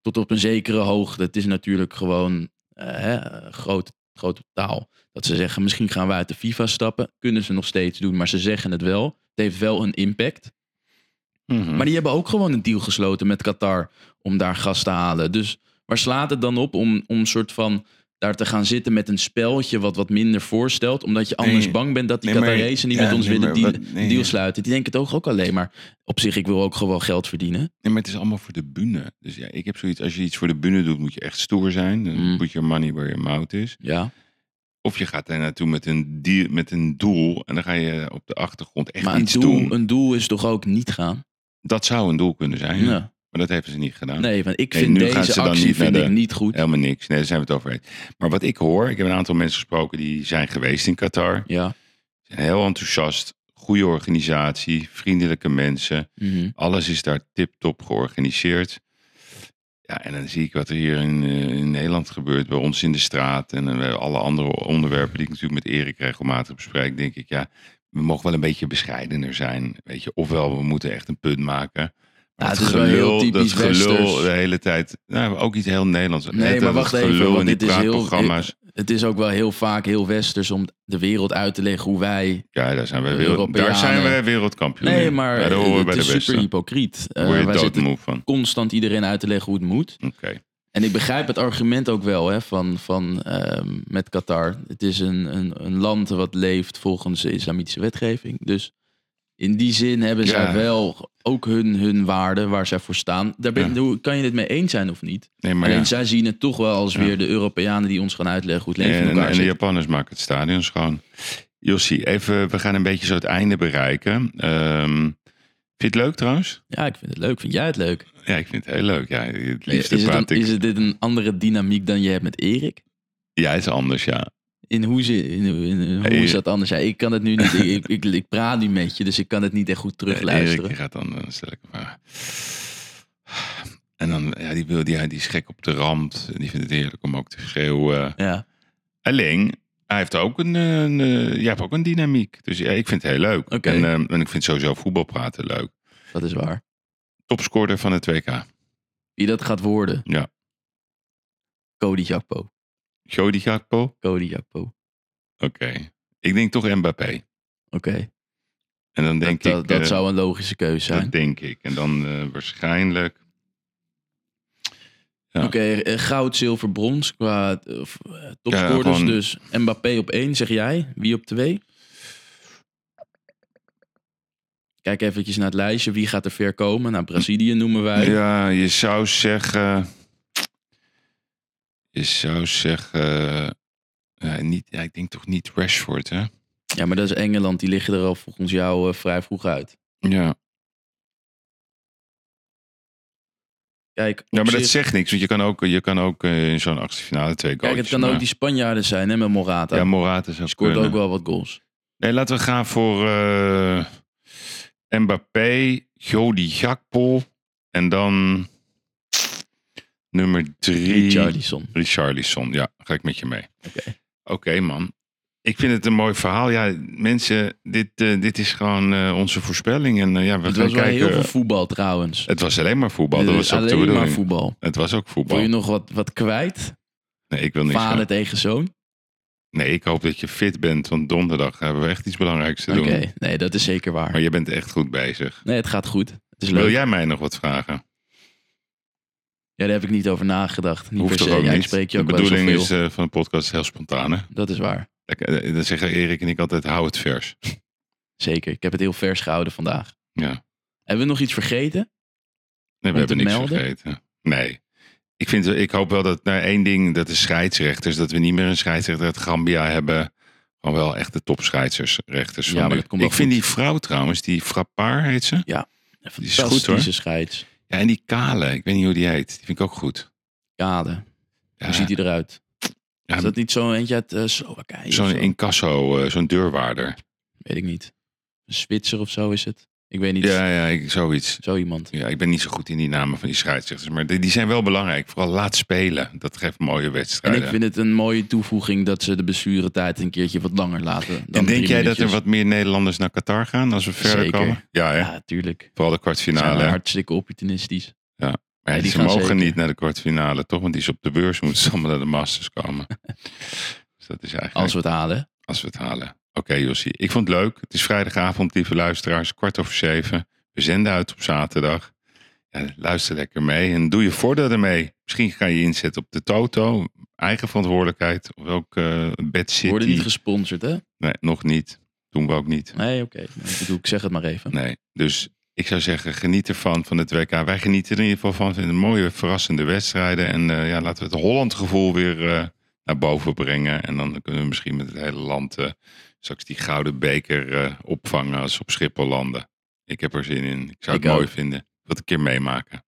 Speaker 2: Tot op een zekere hoogte. Het is natuurlijk gewoon hè, grote, grote taal. Dat ze zeggen, misschien gaan wij uit de FIFA stappen. Kunnen ze nog steeds doen, maar ze zeggen het wel. Het heeft wel een impact.
Speaker 1: Mhm.
Speaker 2: Maar die hebben ook gewoon een deal gesloten met Qatar om daar gas te halen. Dus waar slaat het dan op om, om een soort van daar te gaan zitten met een speltje wat wat minder voorstelt? Omdat je anders
Speaker 1: Nee.
Speaker 2: bang bent dat die
Speaker 1: Nee,
Speaker 2: Qatarezen niet
Speaker 1: ja,
Speaker 2: met ons
Speaker 1: nee,
Speaker 2: willen deal,
Speaker 1: nee,
Speaker 2: deal sluiten. Die denken toch ook alleen maar op zich, ik wil ook gewoon geld verdienen.
Speaker 1: Nee, maar het is allemaal voor de bühne. Dus ja, ik heb zoiets, als je iets voor de bühne doet, moet je echt stoer zijn. Dan
Speaker 2: Mm.
Speaker 1: put your money where your mouth is.
Speaker 2: Ja,
Speaker 1: Of je gaat daar naartoe met een, deal, met een doel en dan ga je op de achtergrond echt
Speaker 2: maar
Speaker 1: iets
Speaker 2: doel,
Speaker 1: doen.
Speaker 2: een doel is toch ook niet gaan?
Speaker 1: Dat zou een doel kunnen zijn, ja.
Speaker 2: Ja.
Speaker 1: Maar dat hebben ze niet gedaan.
Speaker 2: Nee, want ik
Speaker 1: Nee,
Speaker 2: vind deze actie vind
Speaker 1: de-
Speaker 2: ik niet goed.
Speaker 1: Helemaal niks. Nee, daar zijn we het over eens. Maar wat ik hoor, ik heb een aantal mensen gesproken die zijn geweest in Qatar.
Speaker 2: Ja.
Speaker 1: Zijn heel enthousiast. Goede organisatie, vriendelijke mensen.
Speaker 2: Mhm.
Speaker 1: Alles is daar tip-top georganiseerd. Ja, en dan zie ik wat er hier in, eh, in Nederland gebeurt, bij ons in de straat. En eh, alle andere onderwerpen die ik natuurlijk met Erik regelmatig bespreek. Denk ik, ja, we mogen wel een beetje bescheidener zijn. Weet je, ofwel we moeten echt een punt maken.
Speaker 2: Ja,
Speaker 1: Maar
Speaker 2: het is wel heel typisch
Speaker 1: dat gelul
Speaker 2: Westers.
Speaker 1: de hele tijd. Nou, ook iets heel Nederlands.
Speaker 2: Nee,
Speaker 1: Net
Speaker 2: maar
Speaker 1: dat
Speaker 2: wacht even,
Speaker 1: gelul
Speaker 2: want dit is heel-. Het is ook wel heel vaak heel westers om de wereld uit te leggen hoe wij
Speaker 1: Ja, daar zijn wij, wereld, daar zijn wij wereldkampioen
Speaker 2: Nee, maar
Speaker 1: Ja,
Speaker 2: het
Speaker 1: bij de
Speaker 2: is super hypocriet. Eh,
Speaker 1: word je
Speaker 2: wij zitten
Speaker 1: van.
Speaker 2: constant iedereen uit te leggen hoe het moet.
Speaker 1: Oké.
Speaker 2: En ik begrijp het argument ook wel hè, van, van, ehm, met Qatar. Het is een, een, een land wat leeft volgens de islamitische wetgeving. Dus in die zin hebben zij
Speaker 1: Ja.
Speaker 2: wel ook hun, hun waarden waar zij voor staan. Daar ben, Kan je het mee eens zijn of niet?
Speaker 1: Nee, maar
Speaker 2: Alleen
Speaker 1: ja.
Speaker 2: zij zien het toch wel als weer de Europeanen die ons gaan uitleggen hoe het leven in
Speaker 1: En,
Speaker 2: elkaar
Speaker 1: en de
Speaker 2: zit.
Speaker 1: Japanners maken het stadion schoon. Jossie, even, we gaan een beetje zo het einde bereiken. Ehm, vind je het leuk trouwens?
Speaker 2: Ja, ik vind het leuk. Vind jij het leuk?
Speaker 1: Ja, ik vind het heel leuk. Ja, het
Speaker 2: Is,
Speaker 1: liefste
Speaker 2: het een-
Speaker 1: ik.
Speaker 2: is het dit een andere dynamiek dan je hebt met Erik?
Speaker 1: Ja, het is anders, ja.
Speaker 2: In hoe, ze, in, hoe is dat anders? Ja, ik kan het nu niet. ik, ik, ik, praat nu met je, dus ik kan het niet echt goed terugluisteren.
Speaker 1: Die gaat dan, dan stel ik vraag. En dan, ja, die, wil, die, die is gek op de rand. Die vindt het heerlijk om ook te schreeuwen.
Speaker 2: Ja,
Speaker 1: Alleen, hij heeft ook een, eh, een, eh, jij hebt ook een dynamiek. Dus ja, ik vind het heel leuk. En, ehm, en ik vind sowieso voetbal praten leuk.
Speaker 2: dat is waar.
Speaker 1: Topscorer van het WK.
Speaker 2: Wie dat gaat worden?
Speaker 1: Ja.
Speaker 2: Cody Jakpo.
Speaker 1: Jody Gakpo?
Speaker 2: Cody Jakpo.
Speaker 1: Oké. Ik denk toch Mbappé.
Speaker 2: Oké,
Speaker 1: En dan
Speaker 2: dat,
Speaker 1: denk
Speaker 2: dat,
Speaker 1: ik...
Speaker 2: dat
Speaker 1: eh,
Speaker 2: zou een logische keuze zijn.
Speaker 1: Dat denk ik. En dan eh, waarschijnlijk... ja.
Speaker 2: Oké, eh, goud, zilver, brons qua topscorers.
Speaker 1: Ja, gewoon-
Speaker 2: Dus Mbappé op één, zeg jij. Wie op twee? Kijk eventjes naar het lijstje. Wie gaat er ver komen? Nou, Brazilië noemen wij.
Speaker 1: Ja, je zou zeggen... Je zou zeggen... ja, niet, ja, ik denk toch niet Rashford, hè?
Speaker 2: Ja, maar dat is Engeland. Die liggen er al volgens jou eh, vrij vroeg uit.
Speaker 1: Ja.
Speaker 2: Kijk,
Speaker 1: Ja, maar dat zegt niks. Want je kan ook, je kan ook eh, in zo'n achtste finale twee goals
Speaker 2: Kijk, het kan ook die Spanjaarden zijn, hè, met Morata.
Speaker 1: Ja, Morata zou
Speaker 2: Scoort
Speaker 1: kunnen.
Speaker 2: ook wel wat goals.
Speaker 1: Nee, laten we gaan voor eh, Mbappé, Jody Gakpo en dan nummer drie.
Speaker 2: Richarlison.
Speaker 1: Richarlison. Ja, ga ik met je mee.
Speaker 2: Oké.
Speaker 1: Oké, man. Ik vind het een mooi verhaal. Ja, mensen, dit, eh, dit is gewoon eh, onze voorspelling. En eh, ja, we
Speaker 2: Het
Speaker 1: gaan
Speaker 2: was wel
Speaker 1: kijken.
Speaker 2: heel veel voetbal trouwens.
Speaker 1: Het was alleen maar voetbal. Dat
Speaker 2: is
Speaker 1: was ook de
Speaker 2: alleen maar
Speaker 1: bedoeling.
Speaker 2: voetbal.
Speaker 1: Het was ook voetbal.
Speaker 2: Wil je nog wat, wat kwijt?
Speaker 1: Nee, ik wil niks.
Speaker 2: Vader tegen zoon?
Speaker 1: Nee, ik hoop dat je fit bent. Want donderdag hebben we echt iets belangrijks te
Speaker 2: Oké,
Speaker 1: doen.
Speaker 2: nee, dat is zeker waar.
Speaker 1: Maar je bent echt goed bezig.
Speaker 2: Nee, het gaat goed. Het is leuk.
Speaker 1: Wil jij mij nog wat vragen?
Speaker 2: Ja, daar heb ik niet over nagedacht. Niet
Speaker 1: Hoeft
Speaker 2: per se.
Speaker 1: ook
Speaker 2: Ja, ik spreek je
Speaker 1: de
Speaker 2: ook
Speaker 1: bedoeling is eh, van de podcast heel spontaan. Hè?
Speaker 2: Dat is waar.
Speaker 1: Lekker, eh, Dan zeggen Erik en ik altijd, hou het vers.
Speaker 2: Zeker. Ik heb het heel vers gehouden vandaag.
Speaker 1: Ja.
Speaker 2: Hebben we nog iets vergeten?
Speaker 1: Nee, we hebben niks
Speaker 2: melden?
Speaker 1: vergeten. Nee. Ik, vind, ik hoop wel dat, nou één ding, dat de scheidsrechters, dat we niet meer een scheidsrechter uit Gambia hebben. Gewoon wel echt de topscheidsers, rechters.
Speaker 2: Ja, maar dat komt
Speaker 1: ik vind
Speaker 2: goed.
Speaker 1: die vrouw trouwens, die Frappard heet ze.
Speaker 2: Een
Speaker 1: Die is goed, hoor.
Speaker 2: scheids.
Speaker 1: Ja, en die Kale, ik weet niet hoe die heet. Die vind ik ook goed.
Speaker 2: Kade.
Speaker 1: Ja,
Speaker 2: Hoe ziet hij eruit?
Speaker 1: ja,
Speaker 2: Is dat niet zo eentje uit eh Slowakije?
Speaker 1: Zo'n
Speaker 2: zo?
Speaker 1: incasso, eh, zo'n deurwaarder.
Speaker 2: Weet ik niet. Een Zwitser of zo is het. Ik weet niet.
Speaker 1: Ja, ja, ik, zoiets.
Speaker 2: Zo iemand.
Speaker 1: Ja, ik ben niet zo goed in die namen van die scheidsrechters. Maar die, die zijn wel belangrijk. Vooral laat spelen. Dat geeft mooie
Speaker 2: En
Speaker 1: wedstrijden.
Speaker 2: ik vind het een mooie toevoeging dat ze de blessuretijd een keertje wat langer laten. Dan
Speaker 1: en denk jij dat er wat meer Nederlanders naar Qatar gaan als we verder komen? Ja, hè?
Speaker 2: Ja, tuurlijk.
Speaker 1: vooral de
Speaker 2: zijn
Speaker 1: kwartfinale. hè?
Speaker 2: hartstikke opportunistisch.
Speaker 1: Maar
Speaker 2: Ja, die
Speaker 1: ze mogen
Speaker 2: zeker.
Speaker 1: niet naar de kwartfinale, toch? Want die is op de beurs, moeten ze allemaal naar de Masters komen. dus dat is eigenlijk
Speaker 2: Als we het halen.
Speaker 1: als we het halen. Oké, Jossie. Ik vond het leuk. Het is vrijdagavond, lieve luisteraars. Kwart over zeven. We zenden uit op zaterdag. Ja, luister lekker mee en doe je voordeel ermee. Misschien ga je inzetten op de Toto. Eigen verantwoordelijkheid. Of ook eh Bad
Speaker 2: We
Speaker 1: City.
Speaker 2: worden niet gesponsord, hè?
Speaker 1: nee, nog niet. Doen we ook niet.
Speaker 2: Nee, oké. Nee, Ik zeg het maar even.
Speaker 1: Nee. Dus ik zou zeggen, geniet ervan van het WK. Wij genieten er in ieder geval van. Vinden mooie, verrassende wedstrijden. En eh, ja, laten we het Holland gevoel weer eh, naar boven brengen. En dan kunnen we misschien met het hele land eh, straks die gouden beker eh, opvangen als ze op Schiphol landen. Ik heb er zin in. Ik zou het
Speaker 2: Ik
Speaker 1: mooi
Speaker 2: ook.
Speaker 1: vinden. Wat een keer meemaken.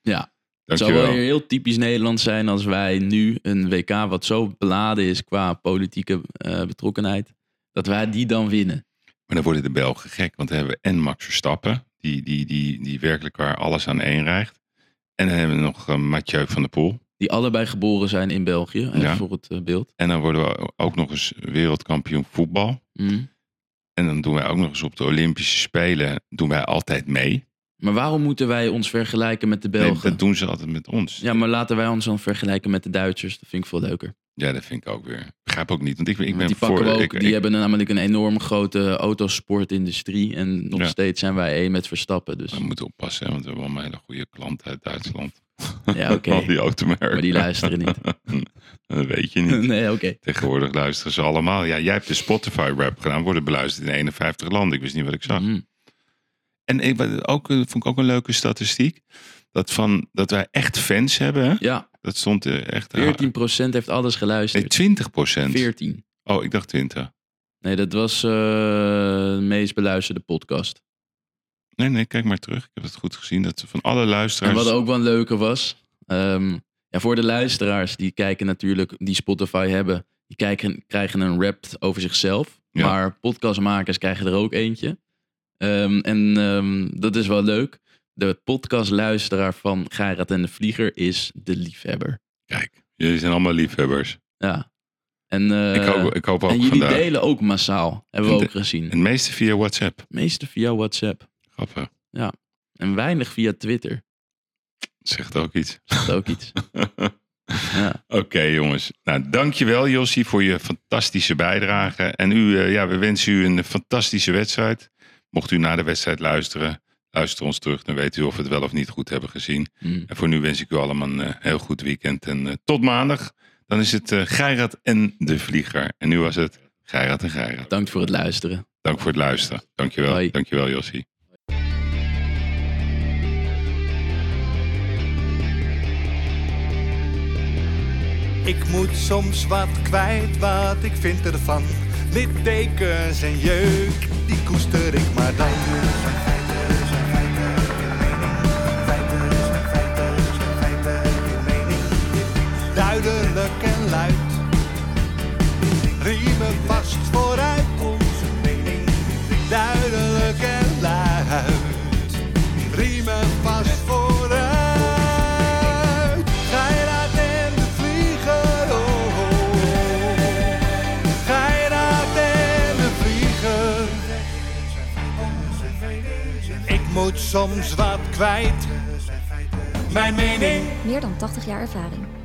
Speaker 2: Ja. Het zou wel weer heel typisch Nederlands zijn als wij nu een WK wat zo beladen is qua politieke eh, betrokkenheid, dat wij die dan winnen.
Speaker 1: Maar dan worden de Belgen gek. Want dan hebben we en Max Verstappen. Die, die, die, die werkelijk waar alles aan één rijgt. En dan hebben we nog Mathieu van der Poel.
Speaker 2: Die allebei geboren zijn in België,
Speaker 1: Ja.
Speaker 2: voor het eh, beeld.
Speaker 1: En dan worden we ook nog eens wereldkampioen voetbal.
Speaker 2: Mhm.
Speaker 1: En dan doen wij ook nog eens op de Olympische Spelen doen wij altijd mee.
Speaker 2: Maar waarom moeten wij ons vergelijken met de
Speaker 1: Nee,
Speaker 2: Belgen?
Speaker 1: dat doen ze altijd met ons.
Speaker 2: Ja, maar laten wij ons dan vergelijken met de Duitsers. Dat vind ik veel leuker.
Speaker 1: Ja, dat vind ik ook weer. Begrijp ook niet. Want ik, ik ben
Speaker 2: die
Speaker 1: voor.
Speaker 2: ook,
Speaker 1: ik,
Speaker 2: die
Speaker 1: ik-
Speaker 2: hebben namelijk een enorm grote autosportindustrie. En nog
Speaker 1: Ja.
Speaker 2: steeds zijn wij één met Verstappen. Dus
Speaker 1: we moeten oppassen, hè, want we hebben allemaal hele goede klanten uit Duitsland.
Speaker 2: ja, oké.
Speaker 1: Al die automerken.
Speaker 2: Maar die luisteren niet.
Speaker 1: dat weet je niet.
Speaker 2: nee, oké.
Speaker 1: Tegenwoordig luisteren ze allemaal. Ja, jij hebt de Spotify-rap gedaan. Worden beluisterd in 51 landen. Ik wist niet wat ik zag.
Speaker 2: Mhm.
Speaker 1: En ik, ook, eh, vond ik ook een leuke statistiek. Dat, van, dat wij echt fans hebben. Hè?
Speaker 2: Ja,
Speaker 1: Dat stond eh, echt...
Speaker 2: 14% heeft alles
Speaker 1: Nee,
Speaker 2: geluisterd.
Speaker 1: 20 procent.
Speaker 2: 14.
Speaker 1: Oh, ik dacht 20.
Speaker 2: Nee, dat was eh, de meest beluisterde podcast.
Speaker 1: Nee, nee, kijk maar terug. Ik heb het goed gezien. Dat van alle
Speaker 2: En
Speaker 1: luisteraars...
Speaker 2: wat ook wel een leuke was. ehm, ja, voor de luisteraars die kijken natuurlijk, die Spotify hebben, die kijken, krijgen een rap over zichzelf.
Speaker 1: Ja.
Speaker 2: Maar podcastmakers krijgen er ook eentje. Ehm, en ehm, dat is wel leuk. De podcastluisteraar van Gerard en de Vlieger is de liefhebber.
Speaker 1: Kijk, jullie zijn allemaal liefhebbers.
Speaker 2: Ja. En, eh,
Speaker 1: ik, hoop, ik hoop ook
Speaker 2: en jullie
Speaker 1: vandaag.
Speaker 2: delen ook massaal. Hebben we
Speaker 1: de-
Speaker 2: ook gezien.
Speaker 1: Het meeste via WhatsApp.
Speaker 2: meeste via WhatsApp.
Speaker 1: Grappig.
Speaker 2: En weinig via Twitter.
Speaker 1: Zegt ook iets.
Speaker 2: Is ook iets. Ja.
Speaker 1: Oké jongens. Nou, dankjewel Jossie voor je fantastische bijdrage. En u, eh, ja, we wensen u een fantastische wedstrijd. Mocht u na de wedstrijd luisteren, luister ons terug. Dan weet u of we het wel of niet goed hebben gezien.
Speaker 2: Mm.
Speaker 1: En voor nu wens ik u allemaal een eh, heel goed weekend. En eh, tot maandag. Dan is het eh Geirat en de Vlieger. En nu was het Geirat en Geirat.
Speaker 2: Bedankt voor het luisteren.
Speaker 1: Dank voor het luisteren. Dankjewel.
Speaker 2: Hoi.
Speaker 1: Dankjewel Jossie.
Speaker 3: Ik moet soms wat kwijt, wat ik vind ervan. Littekens en jeuk, die koester ik maar dan. Duidelijk en luid, riemen vast vooruit onze mening. Duidelijk en luid, riemen vast vooruit. Geirat en de vlieger, oh, oh, oh. En de vlieger. Ik moet soms wat kwijt, mijn mening.
Speaker 4: Meer dan 80 jaar ervaring.